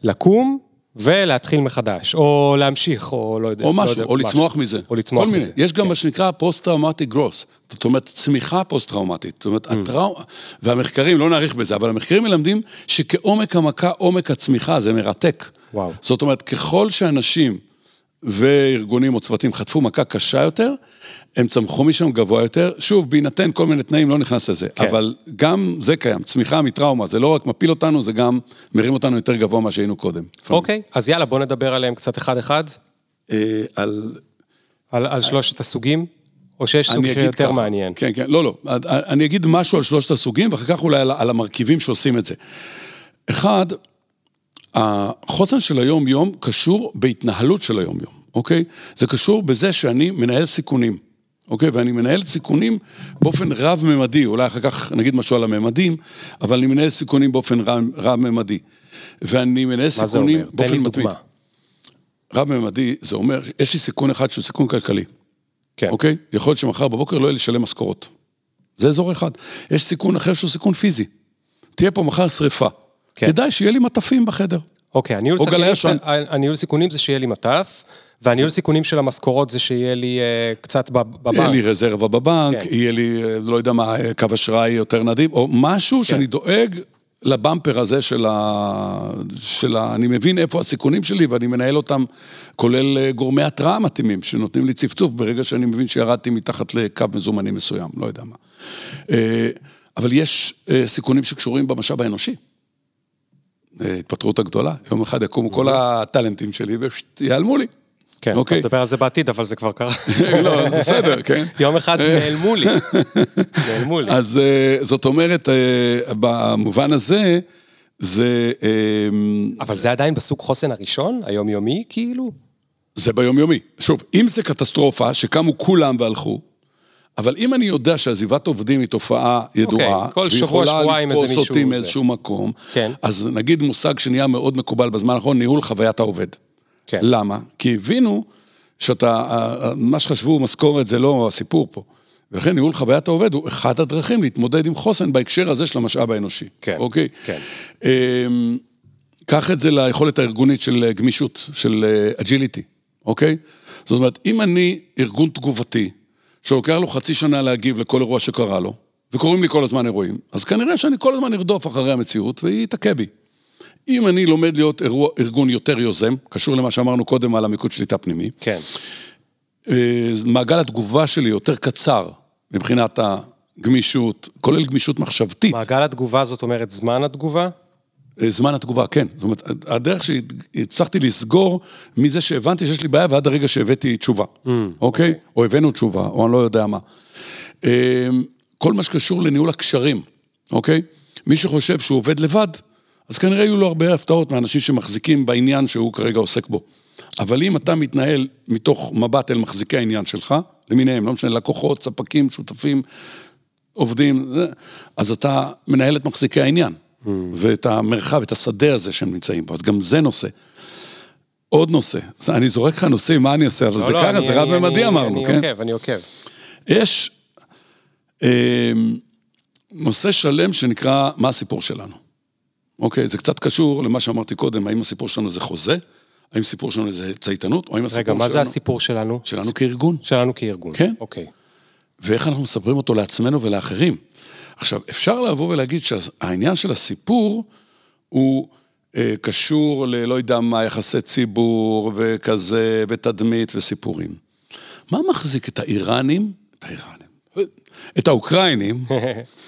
לקום. ולהתחיל מחדש, או להמשיך, או לא יודע. או משהו, לא יודע, או משהו. לצמוח מזה. או לצמוח מזה. מיני. יש גם כן. מה שנקרא פוסט-טראומטי גרוס. זאת אומרת, צמיחה פוסט-טראומטית. זאת אומרת, mm. הטראומה, והמחקרים, לא נאריך בזה, אבל המחקרים מלמדים שכעומק המכה, עומק הצמיחה, זה מרתק. וואו. זאת אומרת, ככל שאנשים וארגונים או צוותים חטפו מכה קשה יותר, הם צמחו משם גבוה יותר. שוב, בהינתן כל מיני תנאים, לא נכנס לזה. כן. אבל גם זה קיים, צמיחה מטראומה, זה לא רק מפיל אותנו, זה גם מרים אותנו יותר גבוה ממה שהיינו קודם. אוקיי, אז יאללה, בוא נדבר עליהם קצת אחד-אחד. אה, על... על, על שלושת הסוגים? או שיש סוג שיותר ככה, מעניין? כן, כן, לא, לא. אני אגיד משהו על שלושת הסוגים, ואחר כך אולי על, על המרכיבים שעושים את זה. אחד, החוסן של היום-יום קשור בהתנהלות של היום-יום, אוקיי? זה קשור בזה שאני מנהל סיכונים, אוקיי? ואני מנהל סיכונים באופן רב-ממדי, אולי אחר כך נגיד משהו על הממדים, אבל אני מנהל סיכונים באופן רב-ממדי. ואני מנהל סיכונים באופן מתמיד. מה זה אומר? תן לי דוגמה. רב-ממדי, זה אומר, יש לי סיכון אחד שהוא סיכון כלכלי. כן. אוקיי? יכול להיות שמחר בבוקר לא יהיה לי לשלם משכורות. זה אזור אחד. יש סיכון אחר שהוא סיכון פיזי. תהיה פה מחר שריפה. כן. כדאי שיהיה לי מטפים בחדר. אוקיי, הניהול סיכונים, זה, הניהול סיכונים זה שיהיה לי מטף, והניהול סיכונים של המשכורות זה שיהיה לי uh, קצת בבנק. יהיה לי רזרבה בבנק, כן. יהיה לי, אה, לא יודע מה, קו אשראי יותר נדיב, או משהו כן. שאני דואג לבמפר הזה של ה... של ה... אני מבין איפה הסיכונים שלי ואני מנהל אותם, כולל אה, גורמי התראה מתאימים, שנותנים לי צפצוף ברגע שאני מבין שירדתי מתחת לקו מזומנים מסוים, לא יודע מה. אבל יש סיכונים שקשורים במשאב האנושי. התפטרות הגדולה, יום אחד יקומו כל הטאלנטים שלי ויעלמו לי. כן, אוקיי. אתה תדבר על זה בעתיד, אבל זה כבר קרה. <laughs> לא, זה בסדר, <laughs> כן. יום אחד נעלמו לי. <laughs> נעלמו לי. אז אה, זאת אומרת, אה, במובן הזה, זה... אה, אבל זה עדיין בסוג חוסן הראשון, היומיומי, כאילו? זה ביומיומי. שוב, אם זה קטסטרופה, שקמו כולם והלכו, אבל אם אני יודע שעזיבת עובדים היא תופעה ידועה, okay, מישהו... ויכולה לתפוס אותי מאיזשהו מקום, כן. אז נגיד מושג שנהיה מאוד מקובל בזמן האחרון, ניהול חוויית העובד. כן. למה? כי הבינו שאתה, מה שחשבו משכורת זה לא הסיפור פה. ולכן ניהול חוויית העובד הוא אחד הדרכים להתמודד עם חוסן בהקשר הזה של המשאב האנושי. כן, אוקיי? כן. אמ, קח את זה ליכולת הארגונית של גמישות, של agility, אוקיי? זאת אומרת, אם אני ארגון תגובתי, שלוקח לו חצי שנה להגיב לכל אירוע שקרה לו, וקוראים לי כל הזמן אירועים, אז כנראה שאני כל הזמן ארדוף אחרי המציאות והיא תכה בי. אם אני לומד להיות אירוע, ארגון יותר יוזם, קשור למה שאמרנו קודם על המיקוד שליטה פנימי, כן. אה, מעגל התגובה שלי יותר קצר מבחינת הגמישות, כולל גמישות מחשבתית. מעגל התגובה זאת אומרת זמן התגובה? אה, זמן התגובה, כן. זאת אומרת, הדרך שהצלחתי לסגור מזה שהבנתי שיש לי בעיה ועד הרגע שהבאתי תשובה, mm, אוקיי? Okay. או הבאנו תשובה, או אני לא יודע מה. אה, כל מה שקשור לניהול הקשרים, אוקיי? מי שחושב שהוא עובד לבד, אז כנראה יהיו לו הרבה הפתעות מאנשים שמחזיקים בעניין שהוא כרגע עוסק בו. אבל אם אתה מתנהל מתוך מבט אל מחזיקי העניין שלך, למיניהם, לא משנה, לקוחות, ספקים, שותפים, עובדים, אז אתה מנהל את מחזיקי העניין. Mm. ואת המרחב, את השדה הזה שהם נמצאים בו, אז גם זה נושא. עוד נושא, אני זורק לך נושאים, מה אני אעשה? אבל לא, זה לא, ככה, זה רב-ממדי אמרנו, אני כן? אני עוקב, אני עוקב. יש אה, נושא שלם שנקרא, מה הסיפור שלנו? אוקיי, זה קצת קשור למה שאמרתי קודם, האם הסיפור שלנו זה חוזה, האם הסיפור שלנו זה צייתנות, או האם הסיפור שלנו... רגע, מה זה הסיפור שלנו? שלנו כארגון. שלנו כארגון. כן. אוקיי. ואיך אנחנו מספרים אותו לעצמנו ולאחרים. עכשיו, אפשר לבוא ולהגיד שהעניין של הסיפור הוא אה, קשור ללא יודע מה, יחסי ציבור וכזה, ותדמית וסיפורים. מה מחזיק את האיראנים, את האיראנים, את האוקראינים,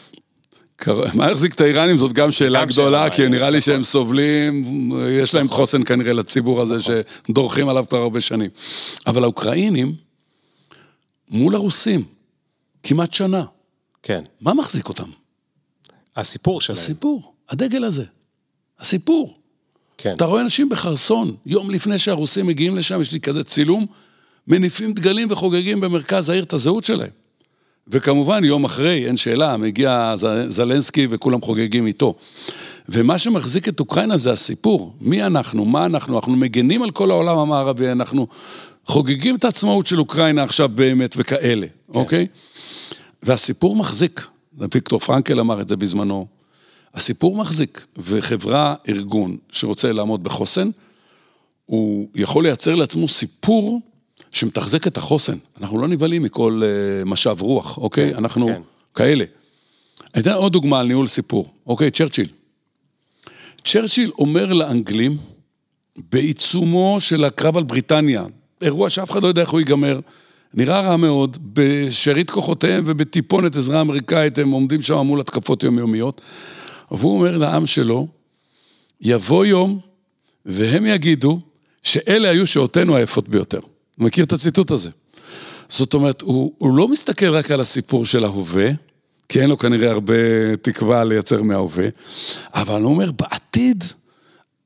<laughs> מה יחזיק את האיראנים? זאת גם שאלה גדולה, כי נראה לי שהם סובלים, יש להם חוסן כנראה לציבור הזה שדורכים עליו כבר הרבה שנים. אבל האוקראינים, מול הרוסים, כמעט שנה. כן. מה מחזיק אותם? הסיפור שלהם. הסיפור, הדגל הזה. הסיפור. כן. אתה רואה אנשים בחרסון, יום לפני שהרוסים מגיעים לשם, יש לי כזה צילום, מניפים דגלים וחוגגים במרכז העיר את הזהות שלהם. וכמובן, יום אחרי, אין שאלה, מגיע זלנסקי וכולם חוגגים איתו. ומה שמחזיק את אוקראינה זה הסיפור. מי אנחנו? מה אנחנו? אנחנו מגנים על כל העולם המערבי, אנחנו חוגגים את העצמאות של אוקראינה עכשיו באמת וכאלה, כן. אוקיי? והסיפור מחזיק. ויקטור פרנקל אמר את זה בזמנו. הסיפור מחזיק, וחברה, ארגון שרוצה לעמוד בחוסן, הוא יכול לייצר לעצמו סיפור שמתחזק את החוסן. אנחנו לא נבהלים מכל uh, משאב רוח, אוקיי? כן, אנחנו כן. כאלה. אתן עוד דוגמה על ניהול סיפור, אוקיי? צ'רצ'יל. צ'רצ'יל אומר לאנגלים, בעיצומו של הקרב על בריטניה, אירוע שאף אחד לא יודע איך הוא ייגמר, נראה רע מאוד, בשארית כוחותיהם ובטיפונת עזרה אמריקאית, הם עומדים שם מול התקפות יומיומיות, והוא אומר לעם שלו, יבוא יום והם יגידו שאלה היו שעותינו היפות ביותר. מכיר את הציטוט הזה. זאת אומרת, הוא, הוא לא מסתכל רק על הסיפור של ההווה, כי אין לו כנראה הרבה תקווה לייצר מההווה, אבל הוא אומר, בעתיד,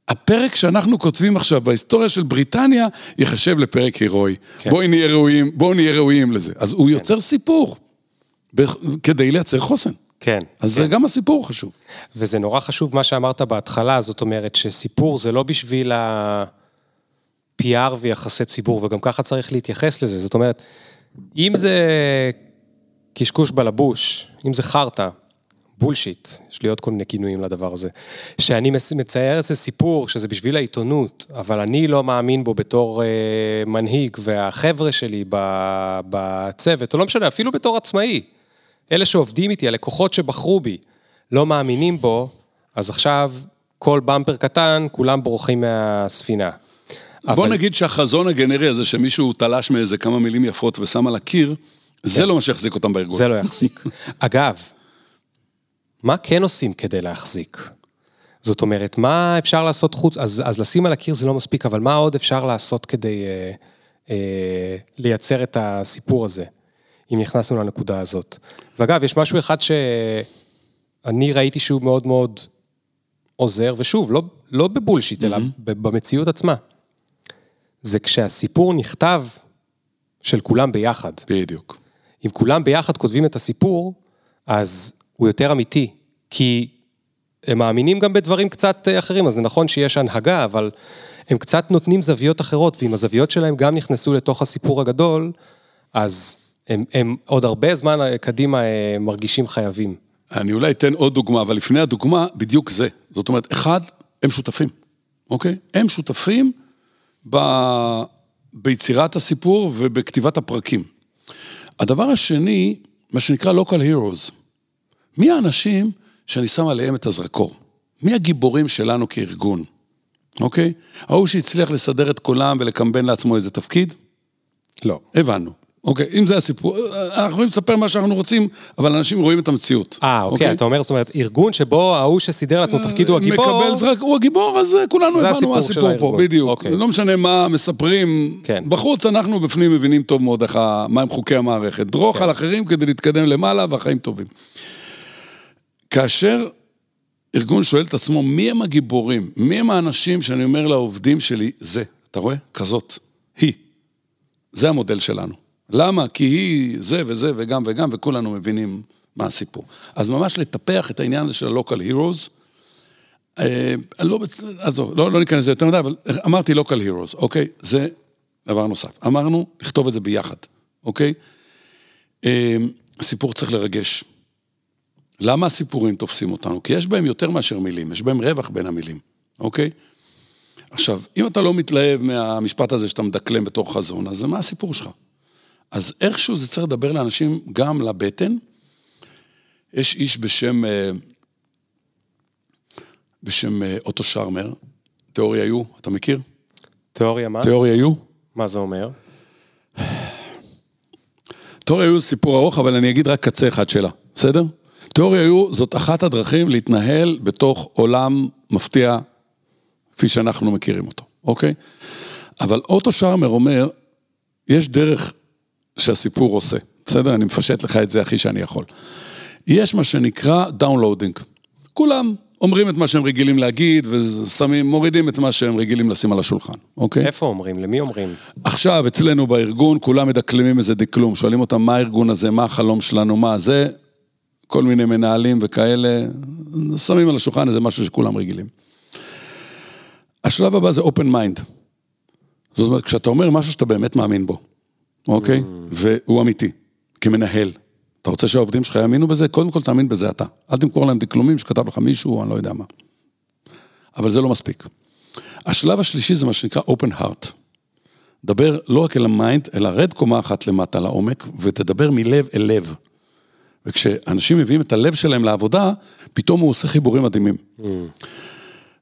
הפרק שאנחנו כותבים עכשיו בהיסטוריה של בריטניה, ייחשב לפרק הירואי. כן. בואו נהיה ראויים, בואו נהיה ראויים לזה. אז הוא כן. יוצר סיפור, כדי לייצר חוסן. כן. אז כן. זה גם הסיפור חשוב. וזה נורא חשוב מה שאמרת בהתחלה, זאת אומרת שסיפור זה לא בשביל ה-PR ויחסי ציבור, וגם ככה צריך להתייחס לזה. זאת אומרת, אם זה קשקוש בלבוש, אם זה חרטא, בולשיט, יש לי עוד כל מיני כינויים לדבר הזה, שאני מצייר איזה סיפור שזה בשביל העיתונות, אבל אני לא מאמין בו בתור אה, מנהיג, והחבר'ה שלי בצוות, או לא משנה, אפילו בתור עצמאי, אלה שעובדים איתי, הלקוחות שבחרו בי, לא מאמינים בו, אז עכשיו כל במפר קטן, כולם בורחים מהספינה. בוא אבל... נגיד שהחזון הגנרי הזה, שמישהו תלש מאיזה כמה מילים יפות ושם על הקיר, זה כן. לא מה שיחזיק אותם בארגון. זה לא יחזיק. <laughs> אגב, מה כן עושים כדי להחזיק? זאת אומרת, מה אפשר לעשות חוץ, אז, אז לשים על הקיר זה לא מספיק, אבל מה עוד אפשר לעשות כדי אה, אה, לייצר את הסיפור הזה, אם נכנסנו לנקודה הזאת? ואגב, יש משהו אחד שאני ראיתי שהוא מאוד מאוד עוזר, ושוב, לא, לא בבולשיט, mm-hmm. אלא במציאות עצמה. זה כשהסיפור נכתב של כולם ביחד. בדיוק. אם כולם ביחד כותבים את הסיפור, אז הוא יותר אמיתי, כי הם מאמינים גם בדברים קצת אה, אחרים, אז זה נכון שיש הנהגה, אבל הם קצת נותנים זוויות אחרות, ואם הזוויות שלהם גם נכנסו לתוך הסיפור הגדול, אז הם, הם עוד הרבה זמן אה, קדימה אה, מרגישים חייבים. אני אולי אתן עוד דוגמה, אבל לפני הדוגמה, בדיוק זה. זאת אומרת, אחד, הם שותפים, אוקיי? הם שותפים ב... ביצירת הסיפור ובכתיבת הפרקים. הדבר השני, מה שנקרא local heroes. מי האנשים שאני שם עליהם את הזרקור? מי הגיבורים שלנו כארגון, אוקיי? ההוא שהצליח לסדר את כולם ולקמבן לעצמו איזה תפקיד? לא. הבנו. אוקיי, אם זה הסיפור, אנחנו יכולים לספר מה שאנחנו רוצים, אבל אנשים רואים את המציאות. אה, אוקיי, אוקיי, אתה אומר, זאת אומרת, ארגון שבו ההוא שסידר לעצמו תפקיד הוא הגיבור... מקבל זרק, הוא הגיבור, אז כולנו הבנו מה הסיפור פה, בדיוק. אוקיי. לא משנה מה מספרים, כן. בחוץ אנחנו בפנים מבינים טוב מאוד איך, מה הם חוקי המערכת. דרוך כן. על אחרים כדי להתקדם למעלה והחיים טובים. כאשר ארגון שואל את עצמו, מי הם הגיבורים? מי הם האנשים שאני אומר לעובדים שלי, זה, אתה רואה? כזאת, היא. זה המודל שלנו. למה? כי היא זה וזה וגם וגם, וכולנו מבינים מה הסיפור. אז ממש לטפח את העניין הזה של ה-local heroes. אה, לא, עזוב, לא, לא ניכנס לזה יותר מדי, אבל אמרתי local heroes, אוקיי? זה דבר נוסף. אמרנו, לכתוב את זה ביחד, אוקיי? אה, סיפור צריך לרגש. למה הסיפורים תופסים אותנו? כי יש בהם יותר מאשר מילים, יש בהם רווח בין המילים, אוקיי? עכשיו, אם אתה לא מתלהב מהמשפט הזה שאתה מדקלם בתור חזון, אז מה הסיפור שלך? אז איכשהו זה צריך לדבר לאנשים גם לבטן. יש איש בשם, אה, בשם אה, אוטו שרמר, תיאוריה יו, אתה מכיר? תיאוריה מה? תיאוריה יו. מה זה אומר? Theory U זה סיפור ארוך, אבל אני אגיד רק קצה אחד שלה, בסדר? Theory U זאת אחת הדרכים להתנהל בתוך עולם מפתיע, כפי שאנחנו מכירים אותו, אוקיי? אבל אוטו שרמר אומר, יש דרך שהסיפור עושה, בסדר? אני מפשט לך את זה הכי שאני יכול. יש מה שנקרא downloading. כולם אומרים את מה שהם רגילים להגיד, ושמים, מורידים את מה שהם רגילים לשים על השולחן, אוקיי? איפה אומרים? למי אומרים? עכשיו, אצלנו בארגון, כולם מדקלמים איזה דקלום, שואלים אותם מה הארגון הזה, מה החלום שלנו, מה זה, כל מיני מנהלים וכאלה, שמים על השולחן איזה משהו שכולם רגילים. השלב הבא זה open mind. זאת אומרת, כשאתה אומר משהו שאתה באמת מאמין בו, אוקיי? Mm. והוא אמיתי, כמנהל. אתה רוצה שהעובדים שלך יאמינו בזה? קודם כל תאמין בזה אתה. אל תמכור להם דקלומים שכתב לך מישהו, אני לא יודע מה. אבל זה לא מספיק. השלב השלישי זה מה שנקרא open heart. דבר לא רק אל ה mind, אלא רד קומה אחת למטה לעומק, ותדבר מלב אל לב. וכשאנשים מביאים את הלב שלהם לעבודה, פתאום הוא עושה חיבורים מדהימים. Mm.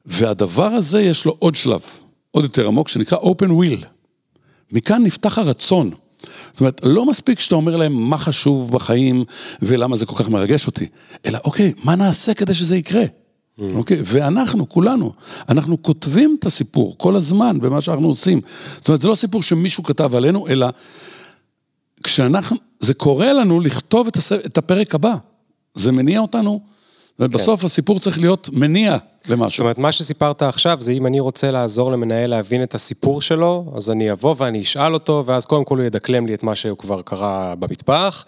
והדבר הזה יש לו עוד שלב, עוד יותר עמוק, שנקרא open will. מכאן נפתח הרצון. זאת אומרת, לא מספיק שאתה אומר להם מה חשוב בחיים ולמה זה כל כך מרגש אותי, אלא אוקיי, מה נעשה כדי שזה יקרה? Mm. אוקיי? ואנחנו, כולנו, אנחנו כותבים את הסיפור כל הזמן במה שאנחנו עושים. זאת אומרת, זה לא סיפור שמישהו כתב עלינו, אלא כשאנחנו, זה קורה לנו לכתוב את, הפרק הבא. זה מניע אותנו ובסוף כן. הסיפור צריך להיות מניע למשהו. זאת אומרת, מה שסיפרת עכשיו זה אם אני רוצה לעזור למנהל להבין את הסיפור שלו, אז אני אבוא ואני אשאל אותו, ואז קודם כל הוא ידקלם לי את מה שהוא כבר קרה במטבח.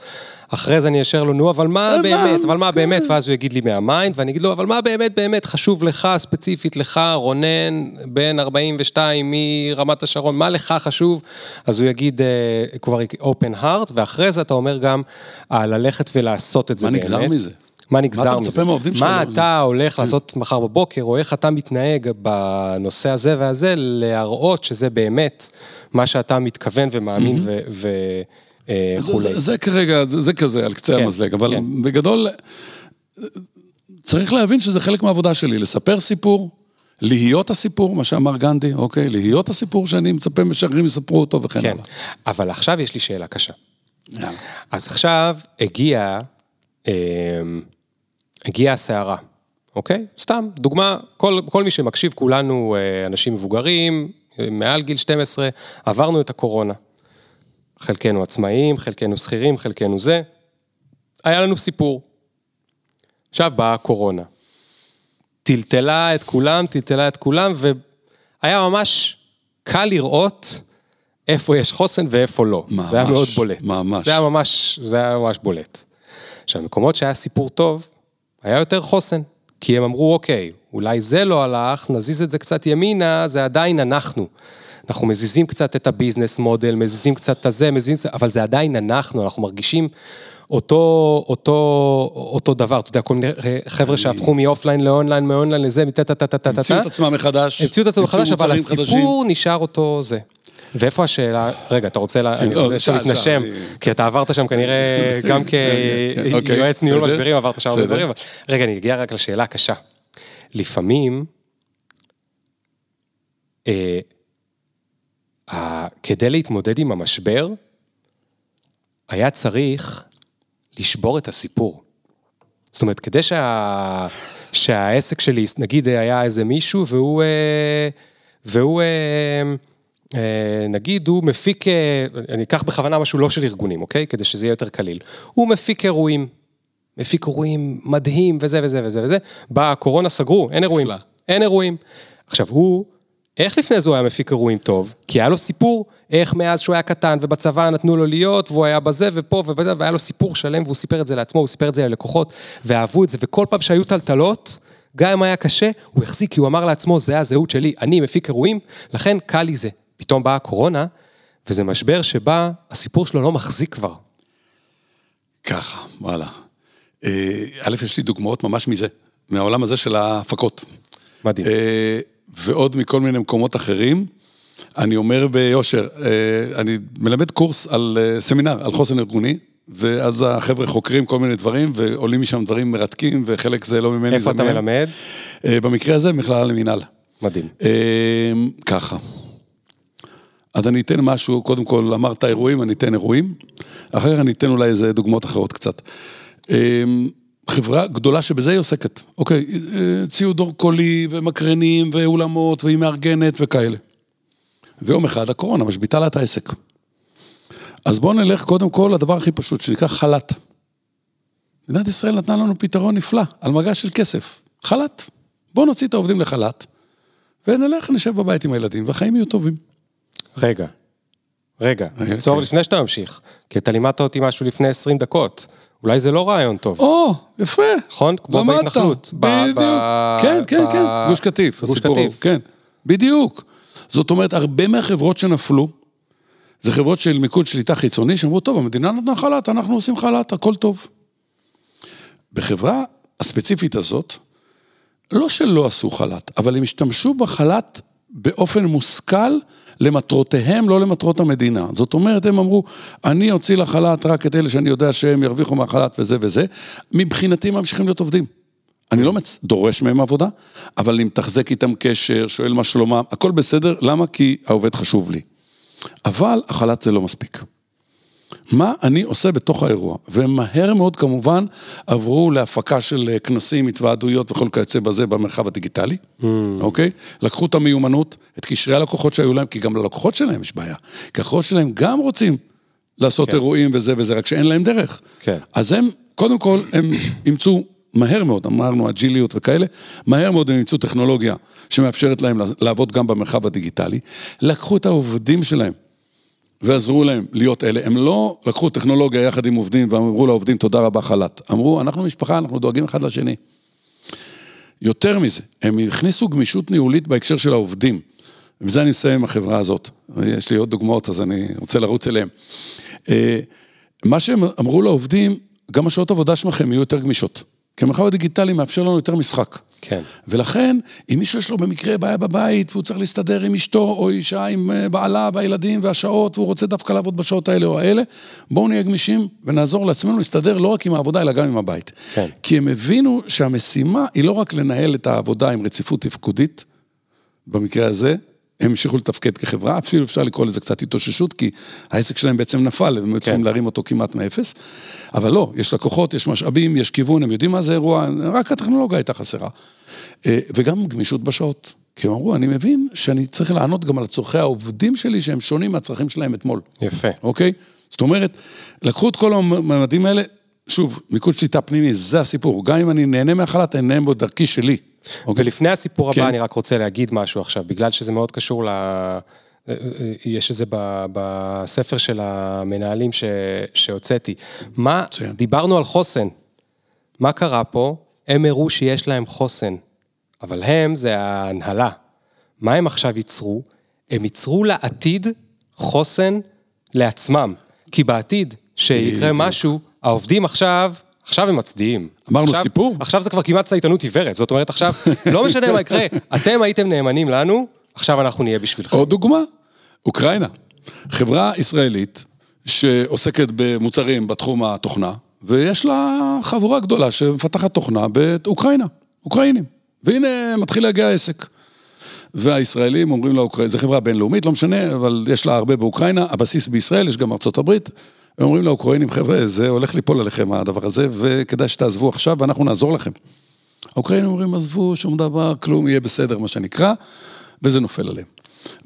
אחרי זה אני אשאל לו, נו, אבל מה באמת, אבל מה באמת, כן. ואז הוא יגיד לי מה mind, ואני אגיד לו, אבל מה באמת באמת חשוב לך, ספציפית לך, רונן, בן 42 מרמת השרון, מה לך חשוב? אז הוא יגיד uh, כבר open heart, ואחרי זה אתה אומר גם, uh, ללכת ולעשות את זה באמת. מה נגזר מזה? מה נגזר מזה? מה אתה מצפה מהעובדים שלך? מה אתה הולך כן. לעשות מחר בבוקר, או איך אתה מתנהג בנושא הזה והזה, להראות שזה באמת מה שאתה מתכוון ומאמין וכולי. זה, כרגע, זה כזה על קצה כן, המזלג, אבל כן. בגדול, צריך להבין שזה חלק מהעבודה שלי, לספר סיפור, להיות הסיפור, מה שאמר גנדי, אוקיי? להיות הסיפור שאני מצפה משגרים יספרו אותו וכן הלאה. כן, אבל עכשיו יש לי שאלה קשה. יאללה. אז עכשיו הגיע... אה, הגיעה הסערה, אוקיי? סתם, דוגמה, כל, כל מי שמקשיב, כולנו אה, אנשים מבוגרים, אה, מעל גיל 12, עברנו את הקורונה. חלקנו עצמאים, חלקנו שכירים, חלקנו זה. היה לנו סיפור. עכשיו באה הקורונה. טלטלה את כולם, טלטלה את כולם, והיה ממש קל לראות איפה יש חוסן ואיפה לא. ממש, זה היה מאוד בולט. ממש. זה היה ממש, זה היה ממש בולט. עכשיו, מקומות שהיה סיפור טוב, היה יותר חוסן. כי הם אמרו, אוקיי, אולי זה לא הלך, נזיז את זה קצת ימינה, זה עדיין אנחנו. אנחנו מזיזים קצת את ה business model, מזיזים קצת את הזה, מזיזים, אבל זה עדיין אנחנו, אנחנו מרגישים אותו, אותו, אותו דבר, אתה יודע, כל מיני חבר'ה שהפכו מ offline ל online, מ online לזה, מטה טה טה טה טה טה. המציאו את עצמם מחדש. המציאו את עצמם מחדש, אבל הסיפור נשאר אותו זה. ואיפה השאלה, רגע, אתה רוצה, לא, להתנשם, כי אתה עברת שם כנראה <laughs> גם כיועץ כן, אוקיי, ניהול משברים, עברת שם הרבה דברים, רגע, אני אגיע רק לשאלה הקשה. לפעמים, אה, כדי להתמודד עם המשבר, היה צריך לשבור את הסיפור. זאת אומרת, כדי שה... שהעסק שלי, נגיד היה איזה מישהו והוא, אה, והוא אה, נגיד הוא מפיק, אה, אני אקח בכוונה משהו לא של ארגונים, אוקיי? כדי שזה יהיה יותר קליל. הוא מפיק אירועים. מפיק אירועים מדהים וזה וזה וזה וזה. באה הקורונה, סגרו, אין אירועים. אין אירועים. עכשיו הוא, איך לפני זה הוא היה מפיק אירועים טוב? כי היה לו סיפור, איך מאז שהוא היה קטן ובצבא נתנו לו להיות, והוא היה בזה ופה ובזה, והיה לו סיפור שלם, והוא סיפר את זה לעצמו, הוא סיפר את זה ללקוחות, ואהבו את זה, וכל פעם שהיו טלטלות, גם אם היה קשה, הוא החזיק, כי הוא אמר לעצמו, זה הזהות שלי, אני מפיק אירועים, לכן קל לי זה. פתאום באה הקורונה, וזה משבר שבה הסיפור שלו לא מחזיק כבר. ככה, וואלה. אה, א', יש לי דוגמאות ממש מזה, מהעולם הזה של ההפקות. מדהים. אה, ועוד מכל מיני מקומות אחרים. אני אומר ביושר, אה, אני מלמד קורס על סמינר, על חוסן ארגוני, ואז החבר'ה חוקרים כל מיני דברים, ועולים משם דברים מרתקים, וחלק זה לא ממני, איפה אתה מלמד? במקרה הזה, מכללה למינהל. מדהים. ככה. אז אני אתן משהו, קודם כל אמרת אירועים, אני אתן אירועים, אחר כך אני אתן אולי איזה דוגמאות אחרות קצת. אמ, חברה גדולה שבזה היא עוסקת, אוקיי, אה, ציוד אור קולי ומקרנים ואולמות והיא מארגנת וכאלה. ויום אחד הקורונה משביתה לה את העסק. אז בואו נלך קודם כל לדבר הכי פשוט, שנקרא חל"ת. מדינת ישראל נתנה לנו פתרון נפלא, על מגש של כסף, חל"ת. בואו נוציא את העובדים לחל"ת, ונלך, נשב בבית עם הילדים, והחיים יהיו טובים. רגע, רגע, נעצור כן. לפני שאתה ממשיך, כי אתה לימדת אותי משהו לפני 20 דקות. אולי זה לא רעיון טוב. או, יפה. נכון? כמו בהתנחלות. בדיוק. כן, כן, כן, גוש קטיף. גוש קטיף. כן, בדיוק. זאת אומרת, הרבה מהחברות שנפלו, זה חברות של מיקוד שליטה חיצוני, שאמרו, טוב, המדינה נתנה חל"ת, אנחנו עושים חל"ת, הכל טוב. בחברה הספציפית הזאת, לא שלא עשו חל"ת, אבל הם השתמשו בחל"ת באופן מושכל למטרותיהם, לא למטרות המדינה. זאת אומרת, הם אמרו, אני אוציא לחל"ת רק את אלה שאני יודע שהם ירוויחו מהחל"ת וזה וזה, מבחינתי ממשיכים להיות עובדים. אני לא מצ... דורש מהם עבודה, אבל אני מתחזק איתם קשר, שואל מה שלומם, הכל בסדר, למה? כי העובד חשוב לי. אבל החל"ת זה לא מספיק. מה אני עושה בתוך האירוע. ומהר מאוד כמובן עברו להפקה של אה, כנסים, התוועדויות וכל כיוצא בזה במרחב הדיגיטלי, mm. אוקיי? לקחו את המיומנות, את קשרי הלקוחות שהיו להם, כי גם ללקוחות שלהם יש בעיה. כי הלקוחות שלהם גם רוצים לעשות כן. אירועים וזה וזה, רק שאין להם דרך. כן. אז הם, קודם כל, הם אימצו מהר מאוד, אמרנו אג'יליות וכאלה, מהר מאוד הם ימצאו טכנולוגיה שמאפשרת להם לעבוד גם במרחב הדיגיטלי. לקחו את העובדים שלהם ועזרו להם להיות אלה. הם לא לקחו טכנולוגיה יחד עם עובדים ואמרו לעובדים תודה רבה חל"ת. אמרו, אנחנו משפחה, אנחנו דואגים אחד לשני. יותר מזה, הם הכניסו גמישות ניהולית בהקשר של העובדים. ובזה אני מסיים עם החברה הזאת. יש לי עוד דוגמאות, אז אני רוצה לרוץ אליהם. אה, מה שהם אמרו לעובדים, גם השעות עבודה שלכם יהיו יותר גמישות. כי המרחב הדיגיטלי מאפשר לנו יותר משחק. כן. ולכן, אם מישהו יש לו במקרה בעיה בבית, והוא צריך להסתדר עם אשתו או אישה, עם אה, בעלה והילדים והשעות, והוא רוצה דווקא לעבוד בשעות האלה או האלה, בואו נהיה גמישים ונעזור לעצמנו להסתדר לא רק עם העבודה, אלא גם עם הבית. כן. כי הם הבינו שהמשימה היא לא רק לנהל את העבודה עם רציפות תפקודית, במקרה הזה, הם המשיכו לתפקד כחברה, אפילו אפשר לקרוא לזה קצת התאוששות, כי העסק שלהם בעצם נפל, הם היו צריכים כן. להרים אותו כמעט מאפס. אבל לא, יש לקוחות, יש משאבים, יש כיוון, הם יודעים מה זה אירוע, רק הטכנולוגיה הייתה חסרה. אה, וגם גמישות בשעות. כי הם אמרו, אני מבין שאני צריך לענות גם על צורכי העובדים שלי, שהם שונים מהצרכים שלהם אתמול. יפה. אוקיי? זאת אומרת, לקחו את כל הממדים האלה, שוב, מיקוד שליטה פנימי, זה הסיפור. גם אם אני נהנה מהחל"ת, אני נהנה בו דרכי שלי. אוקיי. ולפני הסיפור כן. הבא, אני רק רוצה להגיד משהו עכשיו, בגלל שזה מאוד קשור ל... יש את זה בספר של המנהלים ש... שהוצאתי. מה, ציין. דיברנו על חוסן. מה קרה פה? הם הראו שיש להם חוסן, אבל הם זה ההנהלה. מה הם עכשיו ייצרו? הם ייצרו לעתיד חוסן לעצמם. כי בעתיד, שיקרה משהו, העובדים עכשיו עכשיו הם מצדיעים. אמרנו עכשיו, סיפור? עכשיו זה כבר כמעט צייתנות עיוורת, זאת אומרת עכשיו, לא משנה מה יקרה, אתם הייתם נאמנים לנו, עכשיו אנחנו נהיה בשבילכם. עוד דוגמה, אוקראינה. חברה ישראלית שעוסקת במוצרים בתחום התוכנה, ויש לה חבורה גדולה שמפתחת תוכנה באוקראינה, אוקראינים. והנה מתחיל להגיע העסק. והישראלים אומרים לאוקראינה, זו חברה בינלאומית, לא משנה, אבל יש לה הרבה באוקראינה, הבסיס בישראל, יש גם ארצות הברית. הם אומרים לאוקראינים, חבר'ה, זה הולך ליפול עליכם הדבר הזה, וכדאי שתעזבו עכשיו ואנחנו נעזור לכם. האוקראינים אומרים, עזבו, שום דבר, כלום, יהיה בסדר, מה שנקרא, וזה נופל עליהם.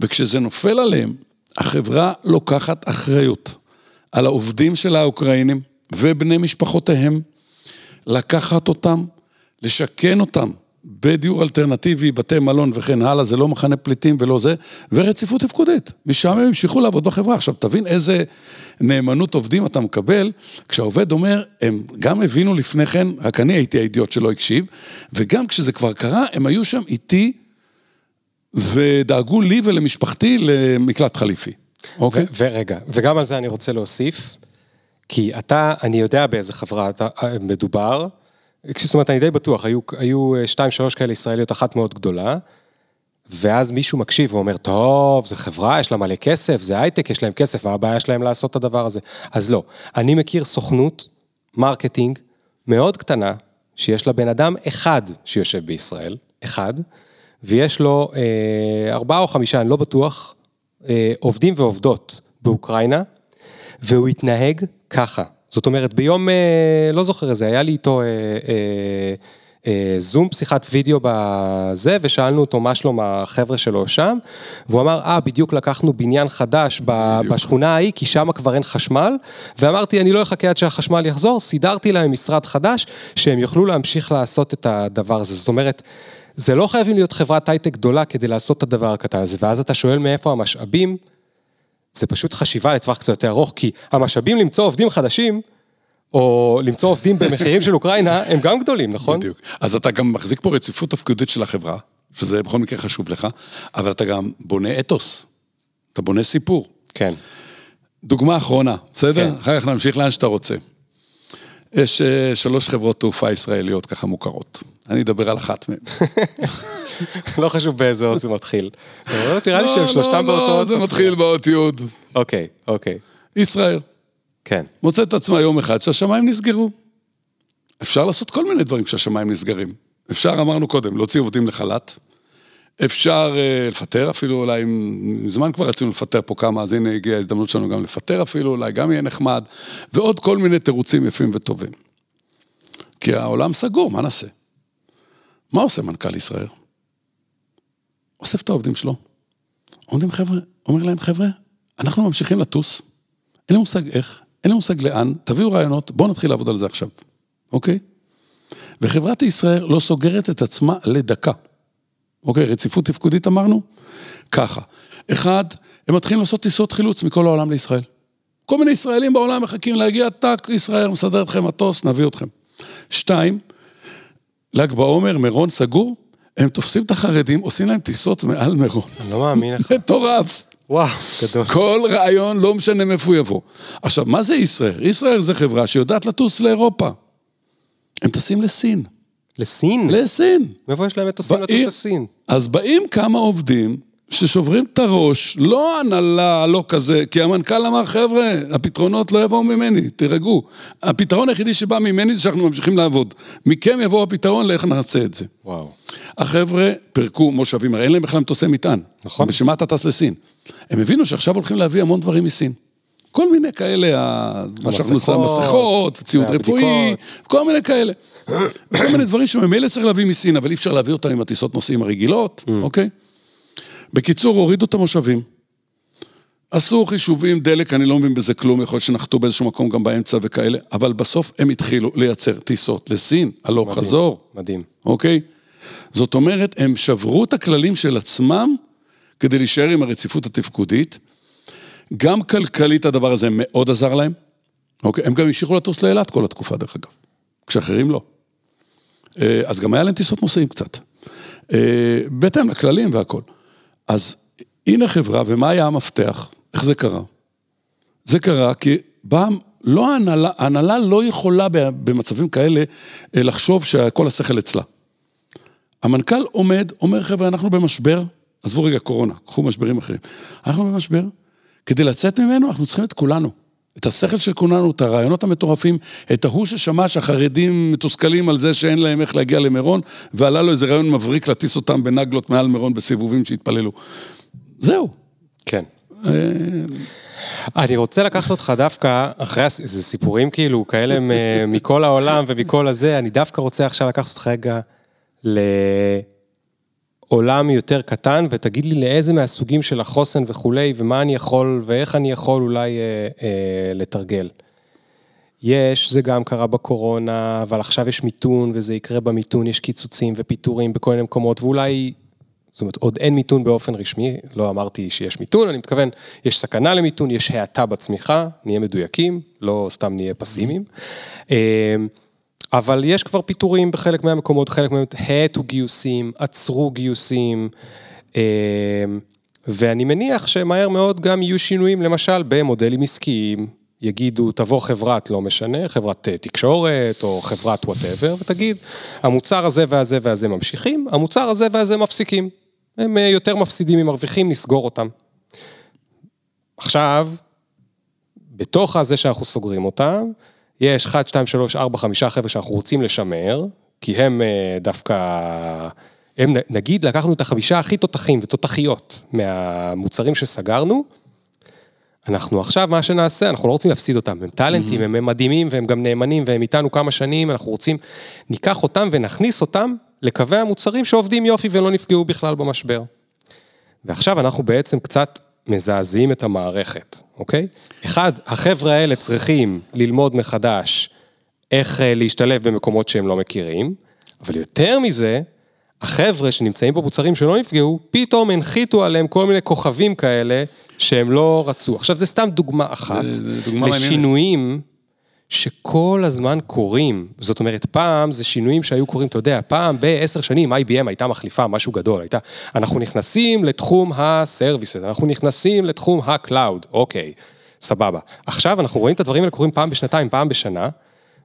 וכשזה נופל עליהם, החברה לוקחת אחריות על העובדים של האוקראינים ובני משפחותיהם, לקחת אותם, לשכן אותם בדיור אלטרנטיבי, בתי מלון וכן הלאה, זה לא מחנה פליטים ולא זה, ורציפות תפקודית. משם הם המשיכו לעבוד בחברה. עכשיו, תבין איזה נאמנות עובדים אתה מקבל, כשהעובד אומר, הם גם הבינו לפני כן, רק אני הייתי האידיוט שלא הקשיב, וגם כשזה כבר קרה, הם היו שם איתי, ודאגו לי ולמשפחתי למקלט חליפי. אוקיי? ורגע, וגם על זה אני רוצה להוסיף, כי אתה, אני יודע באיזה חברה אתה, אה, מדובר, זאת אומרת, אני די בטוח, היו, היו אה, שתיים, שלוש כאלה ישראליות, אחת מאוד גדולה, ואז מישהו מקשיב ואומר, טוב, זו חברה, יש לה מלא כסף, זה הייטק, יש להם כסף, מה הבעיה שלהם לעשות את הדבר הזה? אז לא. אני מכיר סוכנות, marketing, מאוד קטנה, שיש לה בן אדם אחד שיושב בישראל, אחד, ויש לו אה, ארבעה או חמישה, אני לא בטוח, אה, עובדים ועובדות באוקראינה, והוא התנהג ככה. זאת אומרת, ביום, אה, לא זוכר איזה, היה לי איתו אה, אה, זום, שיחת וידאו בזה, ושאלנו אותו מה שלום החבר'ה שלו שם, והוא אמר, אה, בדיוק לקחנו בניין חדש בדיוק. בשכונה ההיא, כי שם כבר אין חשמל, ואמרתי, אני לא אחכה עד שהחשמל יחזור, סידרתי להם משרד חדש, שהם יוכלו להמשיך לעשות את הדבר הזה. זאת אומרת, זה לא חייבים להיות חברת הייטק גדולה כדי לעשות את הדבר הקטן הזה, ואז אתה שואל מאיפה המשאבים, זה פשוט חשיבה לטווח קצת יותר ארוך, כי המשאבים למצוא עובדים חדשים, או למצוא עובדים במחירים של אוקראינה, הם גם גדולים, נכון? בדיוק. אז אתה גם מחזיק פה רציפות תפקודית של החברה, שזה בכל מקרה חשוב לך, אבל אתה גם בונה אתוס, אתה בונה סיפור. כן. דוגמה אחרונה, בסדר? כן. אחר כך נמשיך לאן שאתה רוצה. יש אה, שלוש חברות תעופה ישראליות ככה מוכרות. אני אדבר על אחת מהן. <laughs> לא חשוב באיזה אות זה מתחיל. <laughs> נראה לי שהם לא, שלושתם לא, באותו אות. זה מתחיל באות י'. אוקיי, אוקיי. ישראל. כן. מוצאת עצמה יום אחד שהשמיים נסגרו. אפשר לעשות כל מיני דברים כשהשמיים נסגרים. אפשר, אמרנו קודם, להוציא עובדים לחל"ת. אפשר uh, לפטר אפילו, אולי, מזמן כבר רצינו לפטר פה כמה, אז הנה הגיעה ההזדמנות שלנו גם לפטר אפילו, אולי גם יהיה נחמד, ועוד כל מיני תירוצים יפים וטובים. כי העולם סגור, מה נעשה? מה עושה מנכ"ל ישראל? אוסף את העובדים שלו. עומדים חבר'ה, אומר להם, חבר'ה, אנחנו ממשיכים לטוס, אין לי מושג איך, אין לי מושג לאן, תביאו רעיונות, בואו נתחיל לעבוד על זה עכשיו, אוקיי? וחברת ישראל לא סוגרת את עצמה לדקה. אוקיי, רציפות תפקודית אמרנו? ככה. אחד, הם מתחילים לעשות טיסות חילוץ מכל העולם לישראל. כל מיני ישראלים בעולם מחכים להגיע, טאק, ישראל מסדר אתכם מטוס, נביא אתכם. שתיים, ל"ג בעומר, מירון סגור, הם תופסים את החרדים, עושים להם טיסות מעל מירון. אני לא מאמין לך. מטורף. וואו, גדול. כל רעיון, לא משנה מאיפה הוא יבוא. עכשיו, מה זה ישראל? ישראל זה חברה שיודעת לטוס לאירופה. הם טסים לסין. לסין? לסין. מאיפה יש להם מטוסים לטוס לסין? אז באים כמה עובדים ששוברים את הראש, לא הנהלה, לא כזה, כי המנכ"ל אמר, חבר'ה, הפתרונות לא יבואו ממני, תירגעו. הפתרון היחידי שבא ממני זה שאנחנו ממשיכים לעבוד. מכם יבוא הפתרון לאיך נעשה את זה. וואו. החבר'ה פירקו מושבים, הרי אין להם בכלל מטוסי מטען. נכון. בשביל מה אתה טס לסין? הם הבינו שעכשיו הולכים להביא המון דברים מסין. כל מיני כאלה, מה שאנחנו עושים, מסכות, ציוד רפואי, כל מיני כאלה. <clears throat> כל מיני דברים שממילא צריך להביא מסין, אבל אי אפשר להביא אותם עם הטיסות נוסעים הרגילות, mm. אוקיי? בקיצור, הורידו את המושבים. עשו חישובים, דלק, אני לא מבין בזה כלום, יכול להיות שנחתו באיזשהו מקום גם באמצע וכאלה, אבל בסוף הם התחילו לייצר טיסות לסין, הלוך חזור. מדהים. אוקיי? זאת אומרת, הם שברו את הכללים של עצמם כדי להישאר עם הרציפות התפקודית. גם כלכלית הדבר הזה מאוד עזר להם. אוקיי? הם גם המשיכו לטוס לאילת כל התקופה, דרך אגב. כשאחרים לא. אה, אז גם היה להם טיסות נוסעים קצת. אה, בהתאם לכללים והכל. אז הנה חברה, ומה היה המפתח? איך זה קרה? זה קרה כי באה, לא ההנהלה, ההנהלה לא יכולה במצבים כאלה אה, לחשוב שכל השכל אצלה. המנכ"ל עומד, אומר, חבר'ה, אנחנו במשבר, עזבו רגע קורונה, קחו משברים אחרים. אנחנו במשבר, כדי לצאת ממנו אנחנו צריכים את כולנו. את השכל של כולנו, את הרעיונות המטורפים, את ההוא ששמע שהחרדים מתוסכלים על זה שאין להם איך להגיע למירון, ועלה לו איזה רעיון מבריק להטיס אותם בנגלות מעל מירון בסיבובים שהתפללו. זהו. כן. אה, אני רוצה לקחת אותך דווקא, אחרי איזה סיפורים כאילו כאלה מכל העולם ומכל הזה, אני דווקא רוצה עכשיו לקחת אותך רגע לעולם יותר קטן, ותגיד לי לאיזה מהסוגים של החוסן וכולי, ומה אני יכול, ואיך אני יכול אולי אה, אה, לתרגל. יש, זה גם קרה בקורונה, אבל עכשיו יש מיתון, וזה יקרה במיתון, יש קיצוצים ופיטורים בכל מיני מקומות, ואולי, זאת אומרת, עוד אין מיתון באופן רשמי, לא אמרתי שיש מיתון, אני מתכוון, יש סכנה למיתון, יש האטה בצמיחה, נהיה מדויקים, לא סתם נהיה פסימיים. Mm-hmm. אבל יש כבר פיטורים בחלק מהמקומות, חלק מהם האטו גיוסים, עצרו גיוסים, אה, ואני מניח שמהר מאוד גם יהיו שינויים, למשל במודלים עסקיים, יגידו, תבוא חברת, לא משנה, חברת אה, תקשורת או חברת whatever, ותגיד, המוצר הזה והזה והזה ממשיכים, המוצר הזה והזה מפסיקים. הם אה, יותר מפסידים ממרוויחים, נסגור אותם. עכשיו, בתוך הזה שאנחנו סוגרים אותם, יש 1, 2, 3, 4, 5 חבר'ה שאנחנו רוצים לשמר, כי הם אה, דווקא, הם נגיד לקחנו את החמישה הכי תותחים ותותחיות מהמוצרים שסגרנו, אנחנו עכשיו, מה שנעשה, אנחנו לא רוצים להפסיד אותם, הם טאלנטים, mm-hmm. הם מדהימים והם גם נאמנים והם איתנו כמה שנים, אנחנו רוצים, ניקח אותם ונכניס אותם לקווי המוצרים שעובדים יופי ולא נפגעו בכלל במשבר. ועכשיו אנחנו בעצם קצת מזעזעים את המערכת, אוקיי? אחד, החבר'ה האלה צריכים ללמוד מחדש איך אה, להשתלב במקומות שהם לא מכירים, אבל יותר מזה, החבר'ה שנמצאים במוצרים שלא נפגעו, פתאום הנחיתו עליהם כל מיני כוכבים כאלה שהם לא רצו. עכשיו, זה סתם דוגמה אחת דוגמה לשינויים מעניינת. שכל הזמן קורים. זאת אומרת, פעם זה שינויים שהיו קורים, אתה יודע, פעם בעשר שנים IBM הייתה מחליפה משהו גדול, הייתה, אנחנו נכנסים לתחום הסרוויסס, אנחנו נכנסים לתחום ה-Cloud, אוקיי, סבבה. עכשיו אנחנו רואים את הדברים האלה קורים פעם בשנתיים, פעם בשנה,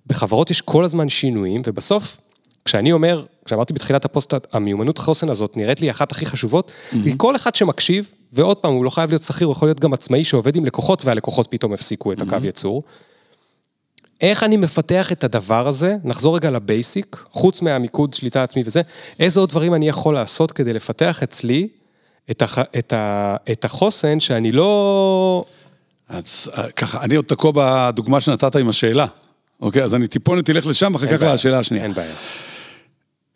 בחברות יש כל הזמן שינויים, ובסוף, כשאני אומר, כשאמרתי בתחילת הפוסט, המיומנות חוסן הזאת נראית לי אחת הכי חשובות, mm-hmm. כי כל אחד שמקשיב, ועוד פעם, הוא לא חייב להיות שכיר, הוא יכול להיות גם עצמאי שעובד עם לקוחות, והלקוחות פתאום הפסיקו את הקו mm-hmm. ייצור. איך אני מפתח את הדבר הזה, נחזור רגע לבייסיק, חוץ מהמיקוד, שליטה עצמי וזה, איזה עוד דברים אני יכול לעשות כדי לפתח אצלי את, הח, את, ה, את החוסן שאני לא... אז ככה, אני עוד תקוע בדוגמה שנתת עם השאלה, אוקיי? אז אני טיפונת תלך לשם, אחר כך לשאלה השנייה. אין בעיה.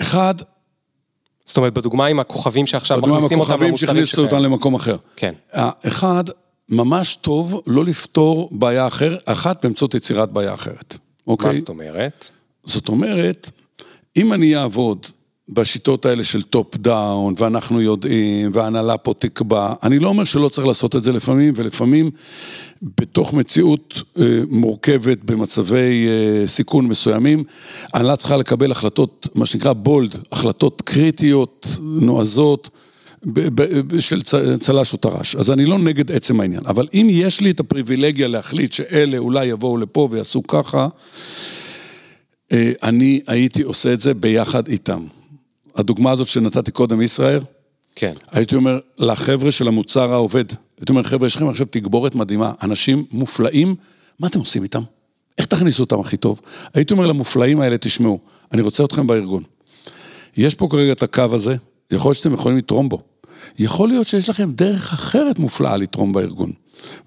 אחד... זאת אומרת, בדוגמה עם הכוכבים שעכשיו מכניסים אותם למוצרים שלהם. בדוגמה עם הכוכבים שהכניסו אותם למקום אחר. כן. אחד, ממש טוב לא לפתור בעיה אחרת, אחת באמצעות יצירת בעיה אחרת, אוקיי? מה זאת אומרת? זאת אומרת, אם אני אעבוד בשיטות האלה של top down, ואנחנו יודעים, וההנהלה פה תקבע, אני לא אומר שלא צריך לעשות את זה לפעמים, ולפעמים בתוך מציאות אה, מורכבת, במצבי אה, סיכון מסוימים, ההנהלה צריכה לקבל החלטות, מה שנקרא bold, החלטות קריטיות, נועזות. של צל"ש או טר"ש. אז אני לא נגד עצם העניין. אבל אם יש לי את הפריבילגיה להחליט שאלה אולי יבואו לפה ויעשו ככה, אה, אני הייתי עושה את זה ביחד איתם. הדוגמה הזאת שנתתי קודם, ישראל, כן. הייתי אומר לחבר'ה של המוצר העובד, הייתי אומר, חבר'ה, יש לכם עכשיו תגבורת מדהימה, אנשים מופלאים, מה אתם עושים איתם? איך תכניסו אותם הכי טוב? הייתי אומר למופלאים האלה, תשמעו, אני רוצה אתכם בארגון. יש פה כרגע את הקו הזה, יכול להיות שאתם יכולים לתרום בו. יכול להיות שיש לכם דרך אחרת מופלאה לתרום בארגון.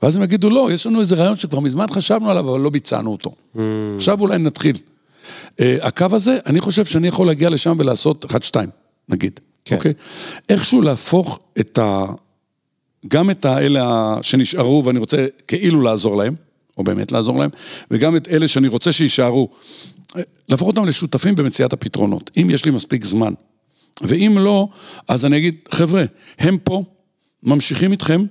ואז הם יגידו, לא, יש לנו איזה רעיון שכבר מזמן חשבנו עליו, אבל לא ביצענו אותו. Mm. עכשיו אולי נתחיל. Uh, הקו הזה, אני חושב שאני יכול להגיע לשם ולעשות 1-2, נגיד. כן. אוקיי? איכשהו להפוך את ה... גם את האלה שנשארו ואני רוצה כאילו לעזור להם, או באמת לעזור להם, וגם את אלה שאני רוצה שיישארו, אה, להפוך אותם לשותפים במציאת הפתרונות. אם יש לי מספיק זמן ואם לא, אז אני אגיד, חבר'ה, הם פה, ממשיכים איתכם,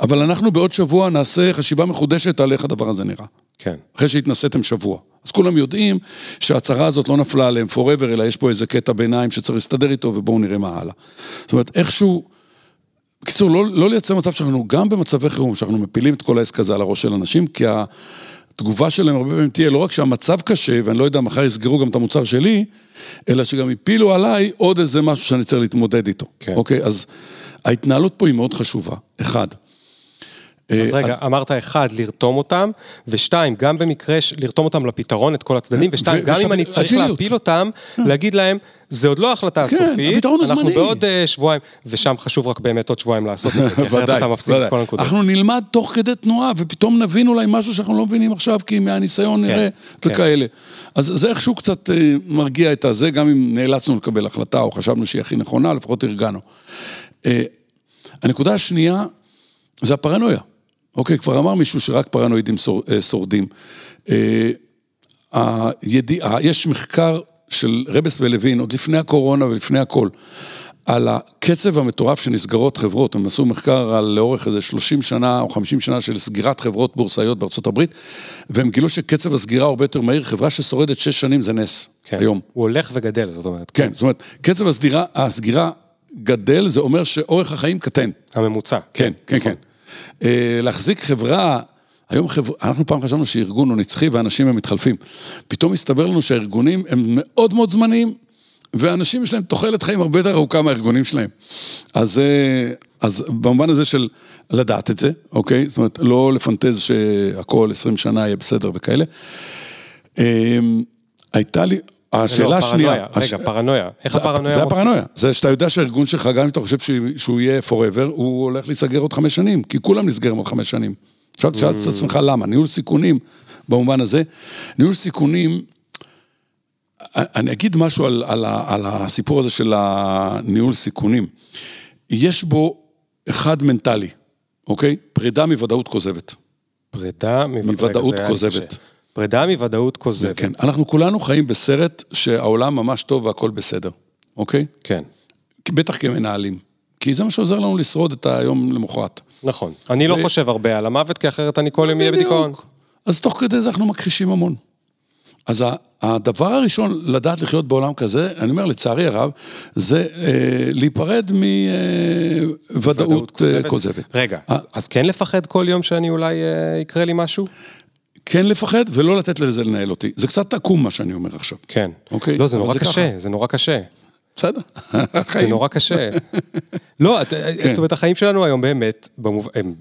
אבל אנחנו בעוד שבוע נעשה חשיבה מחודשת על איך הדבר הזה נראה. כן. אחרי שהתנסיתם שבוע. אז כולם יודעים שההצהרה הזאת לא נפלה עליהם forever, אלא יש פה איזה קטע ביניים שצריך להסתדר איתו, ובואו נראה מה הלאה. זאת אומרת, איכשהו... בקיצור, לא, לא לייצר מצב שאנחנו, גם במצבי חירום, שאנחנו מפילים את כל העסק הזה על הראש של אנשים, כי התגובה שלהם הרבה פעמים תהיה לא רק שהמצב קשה, ואני לא יודע, מחר יסגרו גם את המוצר שלי, אלא שגם הפילו עליי עוד איזה משהו שאני צריך להתמודד איתו. כן. אוקיי? אז ההתנהלות פה היא מאוד חשובה. אחד. אז אה, רגע, אמרת אחד, לרתום אותם, ושתיים, גם במקרה, לרתום אותם לפתרון, את כל הצדדים, ושתיים, גם אם אני צריך להפיל אותם, אה. להגיד להם, זה עוד לא החלטה כן, הסופית, אנחנו בעוד אה, שבועיים, ושם חשוב רק באמת עוד שבועיים לעשות את זה, כי אחרת <laughs> אתה מפסיד את כל הנקודות. אנחנו נלמד תוך כדי תנועה, ופתאום נבין אולי משהו שאנחנו לא מבינים עכשיו, כי מהניסיון כן, נראה, כן. וכאלה. אז זה איכשהו קצת מרגיע את הזה, גם אם נאלצנו לקבל החלטה, או חשבנו שהיא הכי נכונה, לפחות הרגענו. הנקודה השנייה, זה הפרנויה. אוקיי, כבר אמר מישהו שרק פרנואידים אה, שורדים. אה, הידיעה, יש מחקר של רבס ולוין, עוד לפני הקורונה ולפני הכל, על הקצב המטורף שנסגרות חברות, הם עשו מחקר על לאורך איזה 30 שנה או 50 שנה של סגירת חברות בורסאיות בארצות הברית, והם גילו שקצב הסגירה הרבה יותר מהיר, חברה ששורדת 6 שנים זה נס, כן. היום. הוא הולך וגדל, זאת אומרת. כן, זאת אומרת, קצב הסגירה, הסגירה גדל, זה אומר שאורך החיים קטן. הממוצע. כן, כן, כן. כן. אה, להחזיק חברה, היום חברה, אנחנו פעם חשבנו שארגון הוא נצחי ואנשים הם מתחלפים. פתאום הסתבר לנו שהארגונים הם מאוד מאוד זמניים, ואנשים יש להם תוחלת חיים הרבה יותר ארוכה מהארגונים שלהם. אז, אה, אז במובן הזה של לדעת את זה, אוקיי? זאת אומרת, לא לפנטז שהכל 20 שנה יהיה בסדר וכאלה. אה, הייתה לי, השאלה השנייה... רגע, פרנויה. איך הפרנויה זה הפרנויה. זה שאתה יודע שהארגון שלך, גם אם אתה חושב שהוא יהיה forever, הוא הולך להיסגר עוד חמש שנים, כי כולם נסגרים עוד חמש שנים. עכשיו תשאל את עצמך למה. ניהול סיכונים, במובן הזה, ניהול סיכונים, אני אגיד משהו על, על, על הסיפור הזה של הניהול סיכונים. יש בו אחד מנטלי, אוקיי? פרידה מוודאות כוזבת. פרידה מוודאות כוזבת. פרידה מוודאות כוזבת. כן, אנחנו כולנו חיים בסרט שהעולם ממש טוב והכל בסדר, אוקיי? כן. בטח כמנהלים. כי זה מה שעוזר לנו לשרוד את היום למחרת. נכון. אני לא חושב הרבה על המוות, כי אחרת אני כל יום אהיה בדיכאון. אז תוך כדי זה אנחנו מכחישים המון. אז הדבר הראשון לדעת לחיות בעולם כזה, אני אומר לצערי הרב, זה אה, להיפרד מוודאות אה, כוזבת. רגע, אה, אז כן לפחד כל יום שאני אולי אה, יקרה לי משהו? כן לפחד ולא לתת לזה לנהל אותי. זה קצת עקום מה שאני אומר עכשיו. כן. אוקיי? לא, זה נורא קשה, זה נורא קשה. בסדר. <laughs> זה נורא קשה. לא, כן. זאת אומרת, החיים שלנו היום באמת, הם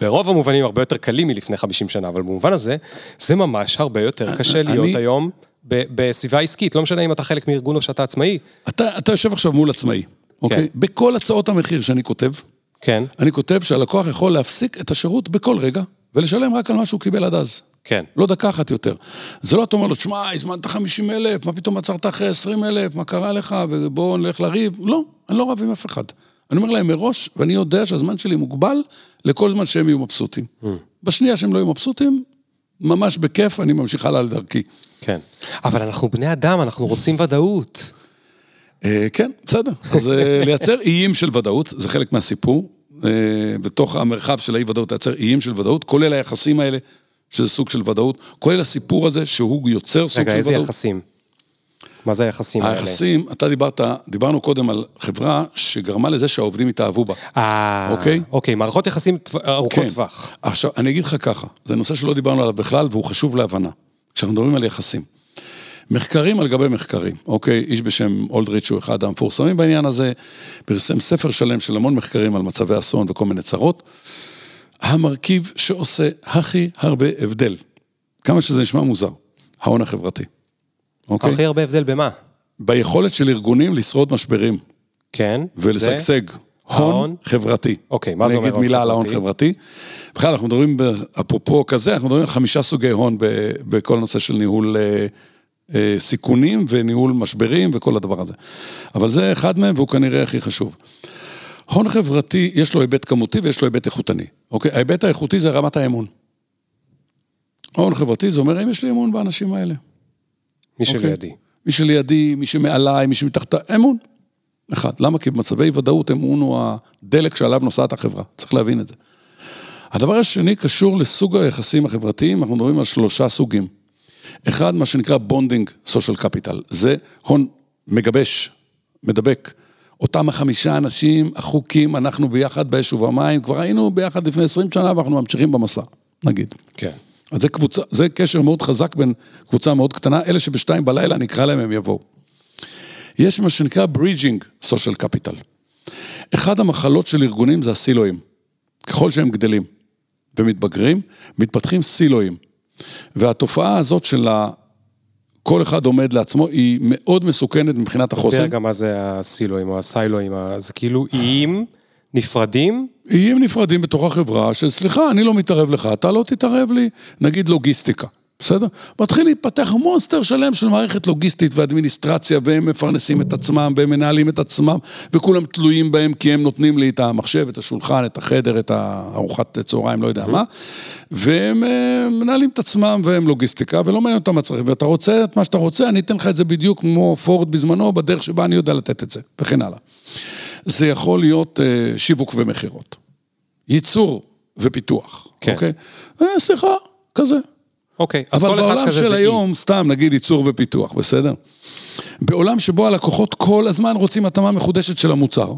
ברוב המובנים הרבה יותר קלים מלפני 50 שנה, אבל במובן הזה, זה ממש הרבה יותר קשה להיות היום בסביבה עסקית, לא משנה אם אתה חלק מארגון או שאתה עצמאי. אתה יושב עכשיו מול עצמאי, אוקיי? כן. בכל הצעות המחיר שאני כותב, כן. אני כותב שהלקוח יכול להפסיק את השירות בכל רגע. ולשלם רק על מה שהוא קיבל עד אז. כן. לא דקה אחת יותר. זה לא אתה אומר לו, תשמע, הזמנת 50 אלף, מה פתאום עצרת אחרי 20 אלף, מה קרה לך, ובואו נלך לריב. לא, אני לא רב עם אף אחד. אני אומר להם מראש, ואני יודע שהזמן שלי מוגבל לכל זמן שהם יהיו מבסוטים. Mm. בשנייה שהם לא יהיו מבסוטים, ממש בכיף, אני ממשיך הלאה לדרכי. כן. אבל אנחנו בני אדם, אנחנו רוצים ודאות. אה, כן, בסדר. אז אה, לייצר איים של ודאות, זה חלק מהסיפור. אה, בתוך המרחב של האי-ודאות, לייצר איים של ודאות, כולל היחסים האלה, שזה סוג של ודאות, כולל הסיפור הזה שהוא יוצר סוג רגע, של ודאות. רגע, איזה יחסים? מה זה היחסים האלה? היחסים, אתה דיברת, דיברנו קודם על חברה שגרמה לזה שהעובדים התאהבו בה. אה, אוקיי? אוקיי, מערכות יחסים ארוכות כן. טווח. עכשיו, אני אגיד לך ככה, זה נושא שלא דיברנו עליו בכלל והוא חשוב להבנה. כשאנחנו מדברים על יחסים. מחקרים על גבי מחקרים, אוקיי? איש בשם אולדריץ' הוא אחד המפורסמים בעניין הזה, פרסם ספר שלם של המון מחקרים על מצבי אסון וכל מיני צרות. המרכיב שעושה הכי הרבה הבדל, כמה שזה נשמע מוזר, ההון החברתי. אוקיי? הכי הרבה הבדל במה? ביכולת של ארגונים לשרוד משברים. כן. ולשגשג. הון חברתי. אוקיי, מה זה אומר הון חברתי? אני אגיד מילה על ההון חברתי. בכלל, אנחנו מדברים, אפרופו כזה, אנחנו מדברים על חמישה סוגי הון בכל הנושא של ניהול אה, סיכונים וניהול משברים וכל הדבר הזה. אבל זה אחד מהם והוא כנראה הכי חשוב. הון חברתי, יש לו היבט כמותי ויש לו היבט איכותני. אוקיי? ההיבט האיכותי זה רמת האמון. הון חברתי זה אומר, האם יש לי אמון באנשים האלה? מי אוקיי? שלידי. מי שלידי, מי שמעליי, מי שמתחתיי, אמון. אחד. למה? כי במצבי ודאות אמון הוא הדלק שעליו נוסעת החברה. צריך להבין את זה. הדבר השני קשור לסוג היחסים החברתיים, אנחנו מדברים על שלושה סוגים. אחד, מה שנקרא bonding social capital, זה הון מגבש, מדבק. אותם החמישה אנשים, החזקים, אנחנו ביחד באש ובמים, כבר היינו ביחד לפני 20 שנה ואנחנו ממשיכים במסע, נגיד. כן. אז זה קבוצה, זה קשר מאוד חזק בין קבוצה מאוד קטנה, אלה שבשתיים בלילה נקרא להם, הם יבואו. יש מה שנקרא bridging social capital. אחד המחלות של ארגונים זה הסילואים. ככל שהם גדלים ומתבגרים, מתפתחים סילואים. והתופעה הזאת של כל אחד עומד לעצמו, היא מאוד מסוכנת מבחינת החוסן. תסביר גם מה זה הסילואים או הסיילואים, זה כאילו איים נפרדים? איים נפרדים בתוך החברה, שסליחה, אני לא מתערב לך, אתה לא תתערב לי, נגיד לוגיסטיקה. בסדר? מתחיל להתפתח מונסטר שלם של מערכת לוגיסטית ואדמיניסטרציה, והם מפרנסים את עצמם, והם מנהלים את עצמם, וכולם תלויים בהם כי הם נותנים לי את המחשב, את השולחן, את החדר, את הארוחת צהריים, לא יודע מה, והם אה, מנהלים את עצמם, והם לוגיסטיקה, ולא מעניין אותם מה צריך, ואתה רוצה את מה שאתה רוצה, אני אתן לך את זה בדיוק כמו פורד בזמנו, בדרך שבה אני יודע לתת את זה, וכן הלאה. זה יכול להיות אה, שיווק ומכירות. ייצור ופיתוח, כן. אוקיי? אה, סליחה, כזה. אוקיי, אז כל אחד כזה זה אבל בעולם של היום, סתם, נגיד ייצור ופיתוח, בסדר? בעולם שבו הלקוחות כל הזמן רוצים התאמה מחודשת של המוצר,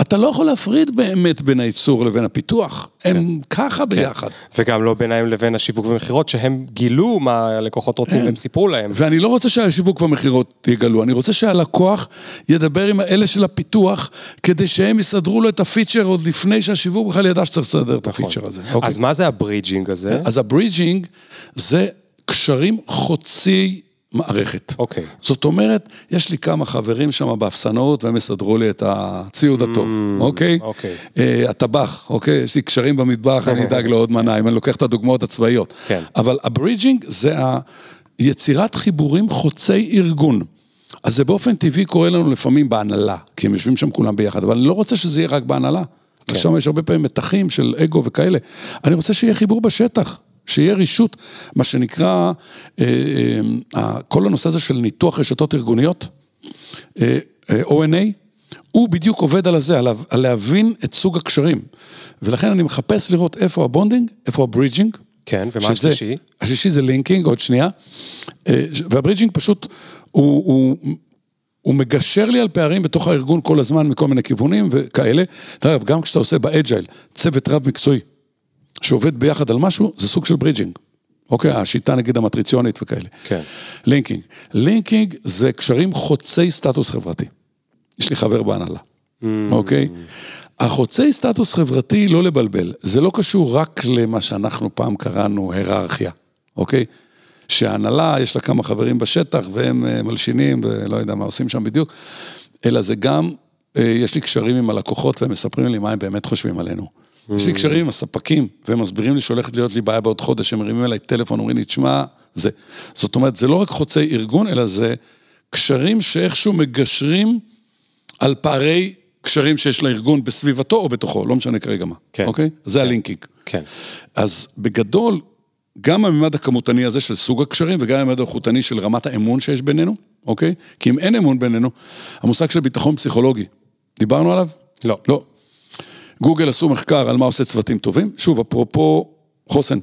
אתה לא יכול להפריד באמת בין הייצור לבין הפיתוח, הם כן. ככה כן. ביחד. וגם לא בינם לבין השיווק ומכירות, שהם גילו מה הלקוחות רוצים כן. והם סיפרו להם. ואני לא רוצה שהשיווק והמכירות יגלו, אני רוצה שהלקוח ידבר עם האלה של הפיתוח, כדי שהם יסדרו לו את ה feature עוד לפני שהשיווק בכלל ידע שצריך לסדר את נכון. ה feature הזה. אוקיי. אז מה זה ה bridging הזה? אז ה bridging זה קשרים חוצי מערכת. אוקיי. זאת אומרת, יש לי כמה חברים שם באפסנאות והם יסדרו לי את הציוד הטוב, mm, אוקיי? אוקיי. Uh, הטבח, אוקיי? יש לי קשרים במטבח, אני אדאג לעוד מנה, אם אני לוקח את הדוגמאות הצבאיות. כן. אבל ה bridging זה היצירת חיבורים חוצי ארגון. אז זה באופן טבעי קורה לנו לפעמים בהנהלה, כי הם יושבים שם כולם ביחד, אבל אני לא רוצה שזה יהיה רק בהנהלה. כן. שם יש הרבה פעמים מתחים של אגו וכאלה. אני רוצה שיהיה חיבור בשטח. שיהיה רישות, מה שנקרא, אה, אה, כל הנושא הזה של ניתוח רשתות ארגוניות, אה, ONA, הוא בדיוק עובד על הזה, על להבין את סוג הקשרים. ולכן אני מחפש לראות איפה ה bonding, איפה ה bridging. כן, ומה השלישי? השלישי זה linking, עוד שנייה. וה bridging פשוט, הוא, הוא, הוא מגשר לי על פערים בתוך הארגון כל הזמן מכל מיני כיוונים וכאלה. דרך גם כשאתה עושה ב agile, צוות רב מקצועי. שעובד ביחד על משהו, זה סוג של bridging. אוקיי, השיטה נגיד המטריציונית וכאלה. כן. linking. linking זה קשרים חוצי סטטוס חברתי. יש לי חבר בהנהלה, mm. אוקיי? החוצי סטטוס חברתי, לא לבלבל, זה לא קשור רק למה שאנחנו פעם קראנו היררכיה, אוקיי? שההנהלה, יש לה כמה חברים בשטח והם אה, מלשינים ולא יודע מה עושים שם בדיוק, אלא זה גם, אה, יש לי קשרים עם הלקוחות והם מספרים לי מה הם באמת חושבים עלינו. יש לי קשרים עם הספקים, והם מסבירים לי שהולכת להיות לי בעיה בעוד חודש, הם מרימים אליי טלפון, אומרים לי, תשמע, זה. זאת אומרת, זה לא רק חוצי ארגון, אלא זה קשרים שאיכשהו מגשרים על פערי קשרים שיש לארגון בסביבתו או בתוכו, לא משנה כרגע מה. כן. אוקיי? זה כן. הלינקינג. כן. אז בגדול, גם הממד הכמותני הזה של סוג הקשרים וגם הממד האיכותני של רמת האמון שיש בינינו, אוקיי? כי אם אין אמון בינינו, המושג של ביטחון פסיכולוגי, דיברנו עליו? לא. לא. גוגל עשו מחקר על מה עושה צוותים טובים. שוב, אפרופו חוסן,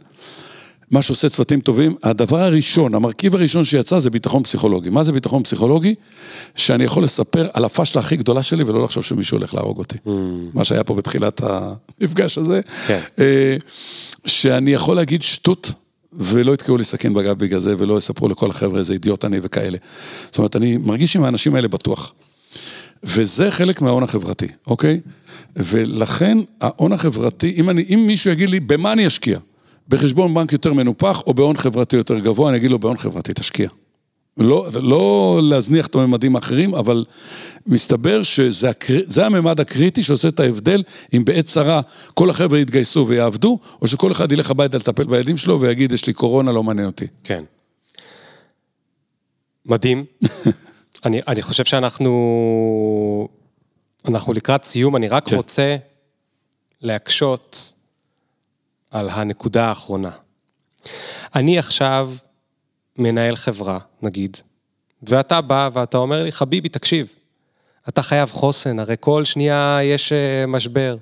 מה שעושה צוותים טובים, הדבר הראשון, המרכיב הראשון שיצא זה ביטחון פסיכולוגי. מה זה ביטחון פסיכולוגי? שאני יכול לספר על הפשלה הכי גדולה שלי ולא לחשוב שמישהו הולך להרוג אותי. Mm. מה שהיה פה בתחילת המפגש הזה. כן. אה, שאני יכול להגיד שטות ולא יתקעו לי סכין בגב בגלל זה, ולא יספרו לכל החבר'ה איזה אידיוט אני וכאלה. זאת אומרת, אני מרגיש עם האנשים האלה בטוח. וזה חלק מההון החברתי, אוקיי? ולכן ההון החברתי, אם, אני, אם מישהו יגיד לי, במה אני אשקיע? בחשבון בנק יותר מנופח או בהון חברתי יותר גבוה, אני אגיד לו, בהון חברתי תשקיע. לא, לא להזניח את הממדים האחרים, אבל מסתבר שזה הקר... הממד הקריטי שעושה את ההבדל אם בעת צרה כל החבר'ה יתגייסו ויעבדו, או שכל אחד ילך הביתה לטפל בילדים שלו ויגיד, יש לי קורונה, לא מעניין אותי. כן. מדהים. <laughs> אני, אני חושב שאנחנו... אנחנו לקראת סיום, אני רק כן. רוצה להקשות על הנקודה האחרונה. אני עכשיו מנהל חברה, נגיד, ואתה בא ואתה אומר לי, חביבי, תקשיב, אתה חייב חוסן, הרי כל שנייה יש אה, משבר.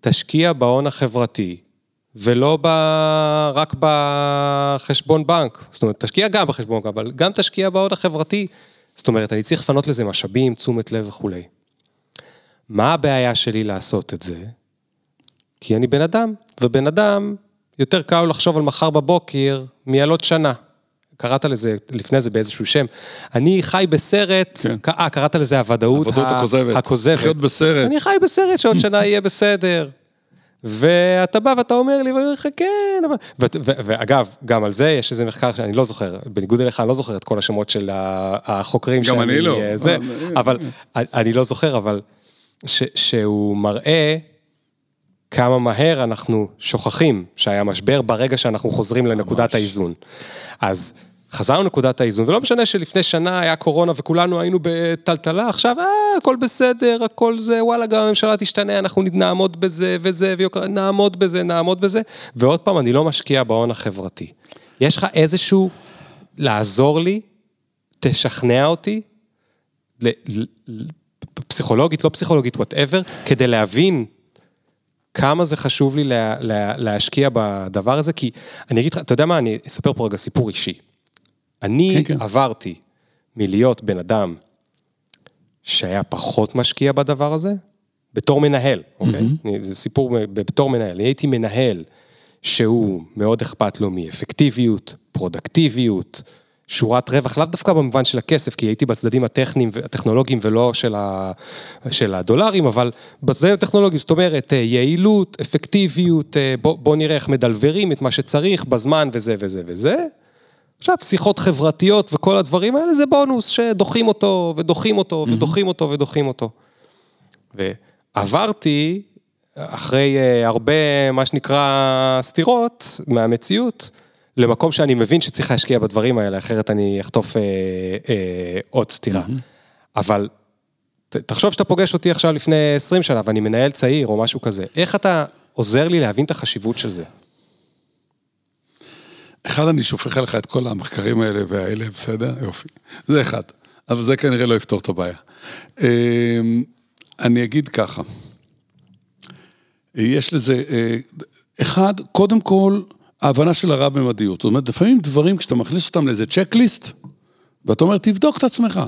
תשקיע בהון החברתי, ולא ב... רק בחשבון בנק. זאת אומרת, תשקיע גם בחשבון בנק, אבל גם תשקיע בהון החברתי. זאת אומרת, אני צריך לפנות לזה משאבים, תשומת לב וכולי. מה הבעיה שלי לעשות את זה? כי אני בן אדם, ובן אדם, יותר קל לחשוב על מחר בבוקר מעל עוד שנה. קראת לזה לפני זה באיזשהו שם. אני חי בסרט, כן. אה, קראת לזה הוודאות הכוזבת. הכוזבת. לחיות בסרט. אני חי בסרט שעוד שנה יהיה בסדר. ואתה בא ואתה אומר לי, ואני אומר לך, כן, אבל... ואגב, גם על זה יש איזה מחקר שאני לא זוכר, בניגוד אליך, אני לא זוכר את כל השמות של החוקרים גם אני לא. זה, אבל אני לא זוכר, אבל שהוא מראה כמה מהר אנחנו שוכחים שהיה משבר ברגע שאנחנו חוזרים לנקודת האיזון. אז חזרנו לנקודת האיזון, ולא משנה שלפני שנה היה קורונה וכולנו היינו בטלטלה, עכשיו, אה, הכל בסדר, הכל זה, וואלה, גם הממשלה תשתנה, אנחנו נעמוד בזה וזה, נעמוד בזה, נעמוד בזה, ועוד פעם, אני לא משקיע בהון החברתי. יש לך איזשהו, לעזור לי, תשכנע אותי, פסיכולוגית, לא פסיכולוגית, וואטאבר, כדי להבין כמה זה חשוב לי לה, לה, להשקיע בדבר הזה, כי אני אגיד לך, אתה יודע מה, אני אספר פה רגע סיפור אישי. אני כן, כן. עברתי מלהיות בן אדם שהיה פחות משקיע בדבר הזה, בתור מנהל, אוקיי? Mm-hmm. זה סיפור בתור מנהל. אני הייתי מנהל שהוא מאוד אכפת לו מאפקטיביות, פרודקטיביות, שורת רווח, לאו דווקא במובן של הכסף, כי הייתי בצדדים הטכניים והטכנולוגיים ולא של, ה, של הדולרים, אבל בצדדים הטכנולוגיים, זאת אומרת, אה, יעילות, אפקטיביות, אה, בוא, בוא נראה איך מדלברים את מה שצריך בזמן וזה וזה וזה. עכשיו, שיחות חברתיות וכל הדברים האלה זה בונוס שדוחים אותו ודוחים אותו ודוחים אותו ודוחים אותו. ועברתי, אחרי אה, הרבה, מה שנקרא, סתירות מהמציאות, למקום שאני מבין שצריך להשקיע בדברים האלה, אחרת אני אחטוף אה, אה, עוד סתירה. אבל תחשוב שאתה פוגש אותי עכשיו לפני 20 שנה ואני מנהל צעיר או משהו כזה, איך אתה עוזר לי להבין את החשיבות של זה? אחד, אני שופך עליך את כל המחקרים האלה והאלה, בסדר? יופי. זה אחד. אבל זה כנראה לא יפתור את הבעיה. אמ, אני אגיד ככה, יש לזה, אה, אחד, קודם כל, ההבנה של הרב-ממדיות. זאת אומרת, לפעמים דברים, כשאתה מכניס אותם לאיזה צ'קליסט, ואתה אומר, תבדוק את עצמך.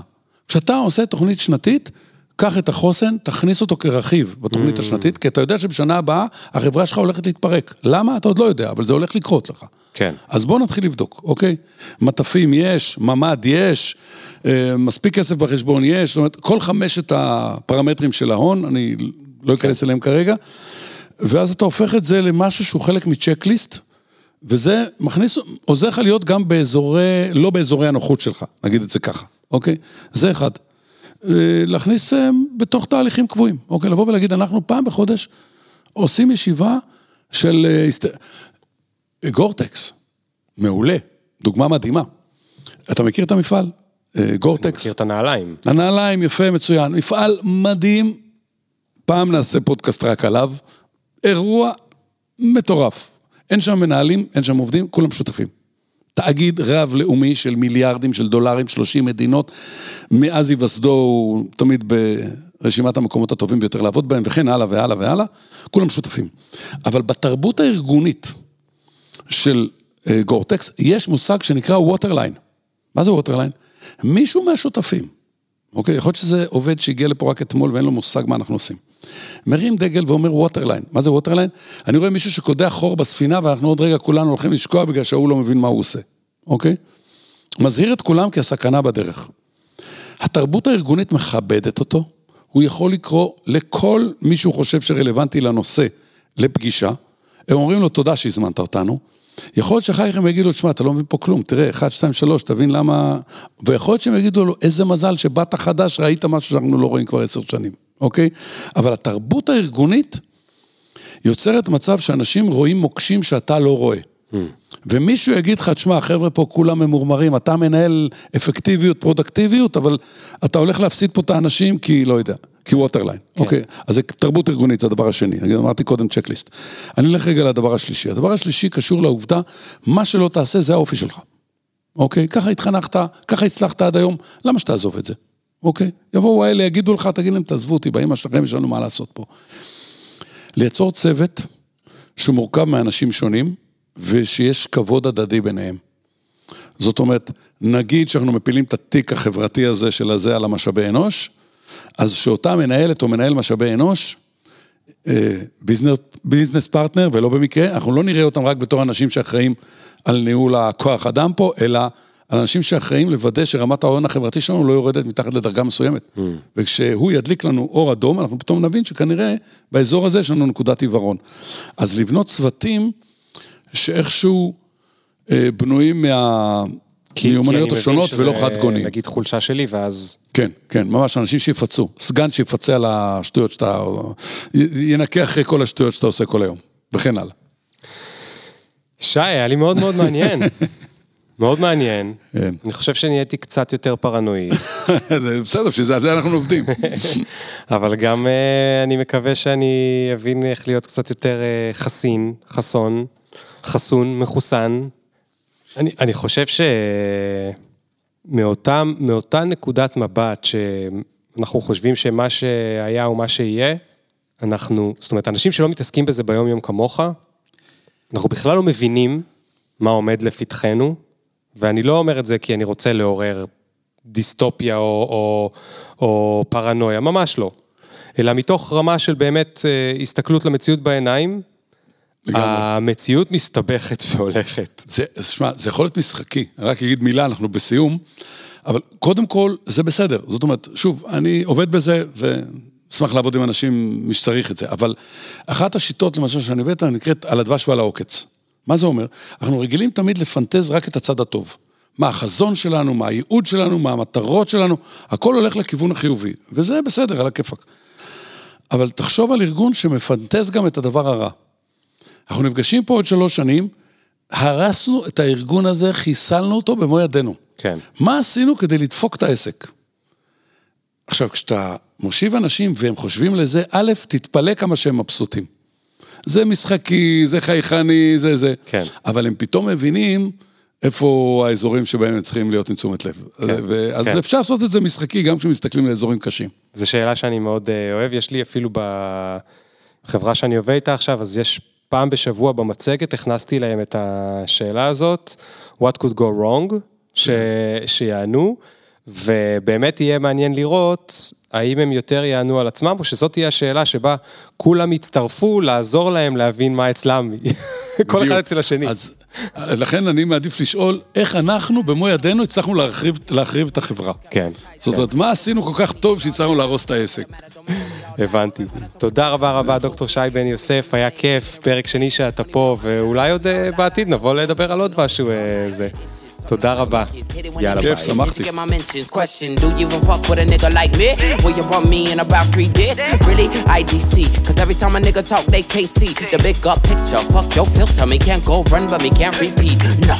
כשאתה עושה תוכנית שנתית, קח את החוסן, תכניס אותו כרכיב בתוכנית mm. השנתית, כי אתה יודע שבשנה הבאה החברה שלך הולכת להתפרק. למה? אתה עוד לא יודע, אבל זה הולך לקרות לך. כן. אז בוא נתחיל לבדוק, אוקיי? מטפים יש, ממ"ד יש, אה, מספיק כסף בחשבון יש, זאת אומרת, כל חמשת הפרמטרים של ההון, אני לא אכנס כן. אליהם כרגע, ואז אתה הופך את זה למשהו שהוא חלק מצ'קליסט. וזה מכניס, עוזר לך להיות גם באזורי, לא באזורי הנוחות שלך, נגיד את זה ככה, אוקיי? זה אחד. אה, להכניס אה, בתוך תהליכים קבועים, אוקיי? לבוא ולהגיד, אנחנו פעם בחודש עושים ישיבה של גורטקס, מעולה, דוגמה מדהימה. אתה מכיר את המפעל? גורטקס. אני מכיר את הנעליים. הנעליים, יפה, מצוין. מפעל מדהים, פעם נעשה פודקאסט רק עליו. אירוע מטורף. אין שם מנהלים, אין שם עובדים, כולם שותפים. תאגיד רב-לאומי של מיליארדים של דולרים, 30 מדינות, מאז היווסדו הוא תמיד ברשימת המקומות הטובים ביותר לעבוד בהם, וכן הלאה והלאה והלאה, כולם שותפים. אבל בתרבות הארגונית של אה, גורטקס, יש מושג שנקרא waterline. מה זה waterline? מישהו מהשותפים, אוקיי? יכול להיות שזה עובד שהגיע לפה רק אתמול ואין לו מושג מה אנחנו עושים. מרים דגל ואומר waterline. מה זה waterline? אני רואה מישהו שקודח חור בספינה ואנחנו עוד רגע כולנו הולכים לשקוע בגלל שההוא לא מבין מה הוא עושה, אוקיי? מזהיר את כולם כי הסכנה בדרך. התרבות הארגונית מכבדת אותו, הוא יכול לקרוא לכל מי שהוא חושב שרלוונטי לנושא לפגישה, הם אומרים לו תודה שהזמנת אותנו, יכול להיות שאחר כך הם יגידו, תשמע, אתה לא מבין פה כלום, תראה, 1, 2, 3, תבין למה... ויכול להיות שהם יגידו לו, איזה מזל שבאת חדש, ראית משהו שאנחנו לא רואים כבר עשר שנים, אוקיי? אבל התרבות הארגונית יוצרת מצב שאנשים רואים מוקשים שאתה לא רואה. Mm. ומישהו יגיד לך, תשמע, החבר'ה פה כולם ממורמרים, אתה מנהל אפקטיביות, פרודקטיביות, אבל אתה הולך להפסיד פה את האנשים כי, לא יודע. כי waterline, כן. אוקיי? אז זה תרבות ארגונית, זה הדבר השני. אני אמרתי קודם checklist. אני אלך רגע לדבר השלישי. הדבר השלישי קשור לעובדה, מה שלא תעשה זה האופי שלך. אוקיי? ככה התחנכת, ככה הצלחת עד היום, למה שתעזוב את זה? אוקיי? יבואו האלה, יגידו לך, תגיד להם, תעזבו אותי, באמא שלכם יש לנו מה לעשות פה. ליצור צוות שמורכב מאנשים שונים, ושיש כבוד הדדי ביניהם. זאת אומרת, נגיד שאנחנו מפילים את התיק החברתי הזה של הזה על המשאבי אנוש, אז שאותה מנהלת או מנהל משאבי אנוש, business, business partner, ולא במקרה, אנחנו לא נראה אותם רק בתור אנשים שאחראים על ניהול הכוח אדם פה, אלא אנשים שאחראים לוודא שרמת ההון החברתי שלנו לא יורדת מתחת לדרגה מסוימת. Mm. וכשהוא ידליק לנו אור אדום, אנחנו פתאום נבין שכנראה באזור הזה יש לנו נקודת עיוורון. אז לבנות צוותים שאיכשהו אה, בנויים מה... מיומנויות השונות ולא חד גוני. נגיד חולשה שלי ואז... כן, כן, ממש אנשים שיפצו. סגן שיפצה על השטויות שאתה... ינקה אחרי כל השטויות שאתה עושה כל היום, וכן הלאה. שי, היה לי מאוד מאוד מעניין. <laughs> מאוד מעניין. כן. אני חושב שנהייתי קצת יותר פרנואי. <laughs> בסדר, בשביל זה אנחנו עובדים. <laughs> אבל גם אה, אני מקווה שאני אבין איך להיות קצת יותר אה, חסין, חסון, חסון, מחוסן. אני, אני חושב שמאותה נקודת מבט שאנחנו חושבים שמה שהיה הוא מה שיהיה, אנחנו, זאת אומרת, אנשים שלא מתעסקים בזה ביום יום כמוך, אנחנו בכלל לא מבינים מה עומד לפתחנו, ואני לא אומר את זה כי אני רוצה לעורר דיסטופיה או, או, או פרנויה, ממש לא. אלא מתוך רמה של באמת אה, הסתכלות למציאות בעיניים, המציאות מסתבכת והולכת. זה, שמע, זה יכול להיות משחקי, רק אגיד מילה, אנחנו בסיום, אבל קודם כל, זה בסדר. זאת אומרת, שוב, אני עובד בזה, ואשמח לעבוד עם אנשים, מי שצריך את זה, אבל אחת השיטות, למשל, שאני הבאת, נקראת על הדבש ועל העוקץ. מה זה אומר? אנחנו רגילים תמיד לפנטז רק את הצד הטוב. מה החזון שלנו, מה הייעוד שלנו, מה המטרות שלנו, הכל הולך לכיוון החיובי, וזה בסדר, על הכיפאק. אבל תחשוב על ארגון שמפנטז גם את הדבר הרע. אנחנו נפגשים פה עוד שלוש שנים, הרסנו את הארגון הזה, חיסלנו אותו במו ידינו. כן. מה עשינו כדי לדפוק את העסק? עכשיו, כשאתה מושיב אנשים והם חושבים לזה, א', תתפלא כמה שהם מבסוטים. זה משחקי, זה חייכני, זה זה. כן. אבל הם פתאום מבינים איפה האזורים שבהם הם צריכים להיות עם תשומת לב. כן, אז כן. אפשר לעשות את זה משחקי גם כשמסתכלים לאזורים קשים. זו שאלה שאני מאוד אה, אוהב, יש לי אפילו בחברה שאני עובד איתה עכשיו, אז יש פעם בשבוע במצגת הכנסתי להם את השאלה הזאת, what could go wrong, ש... שיענו, ובאמת יהיה מעניין לראות האם הם יותר יענו על עצמם, או שזאת תהיה השאלה שבה כולם יצטרפו לעזור להם להבין מה אצלם, <laughs> כל אחד אצל השני. אז לכן אני מעדיף לשאול, איך אנחנו במו ידינו הצלחנו להחריב, להחריב את החברה. כן. זאת אומרת, כן. מה עשינו כל כך טוב שהצלחנו להרוס את העסק? הבנתי. תודה רבה רבה, דוקטור שי בן יוסף, היה כיף, פרק שני שאתה פה, ואולי עוד אה, בעתיד נבוא לדבר על עוד משהו אה, זה. תודה רבה. יאללה ביי. כיף, שמחתי. Cause every time a nigga talk, they can't see the big up picture. Fuck your filter, me can't go run, but me can't repeat. No.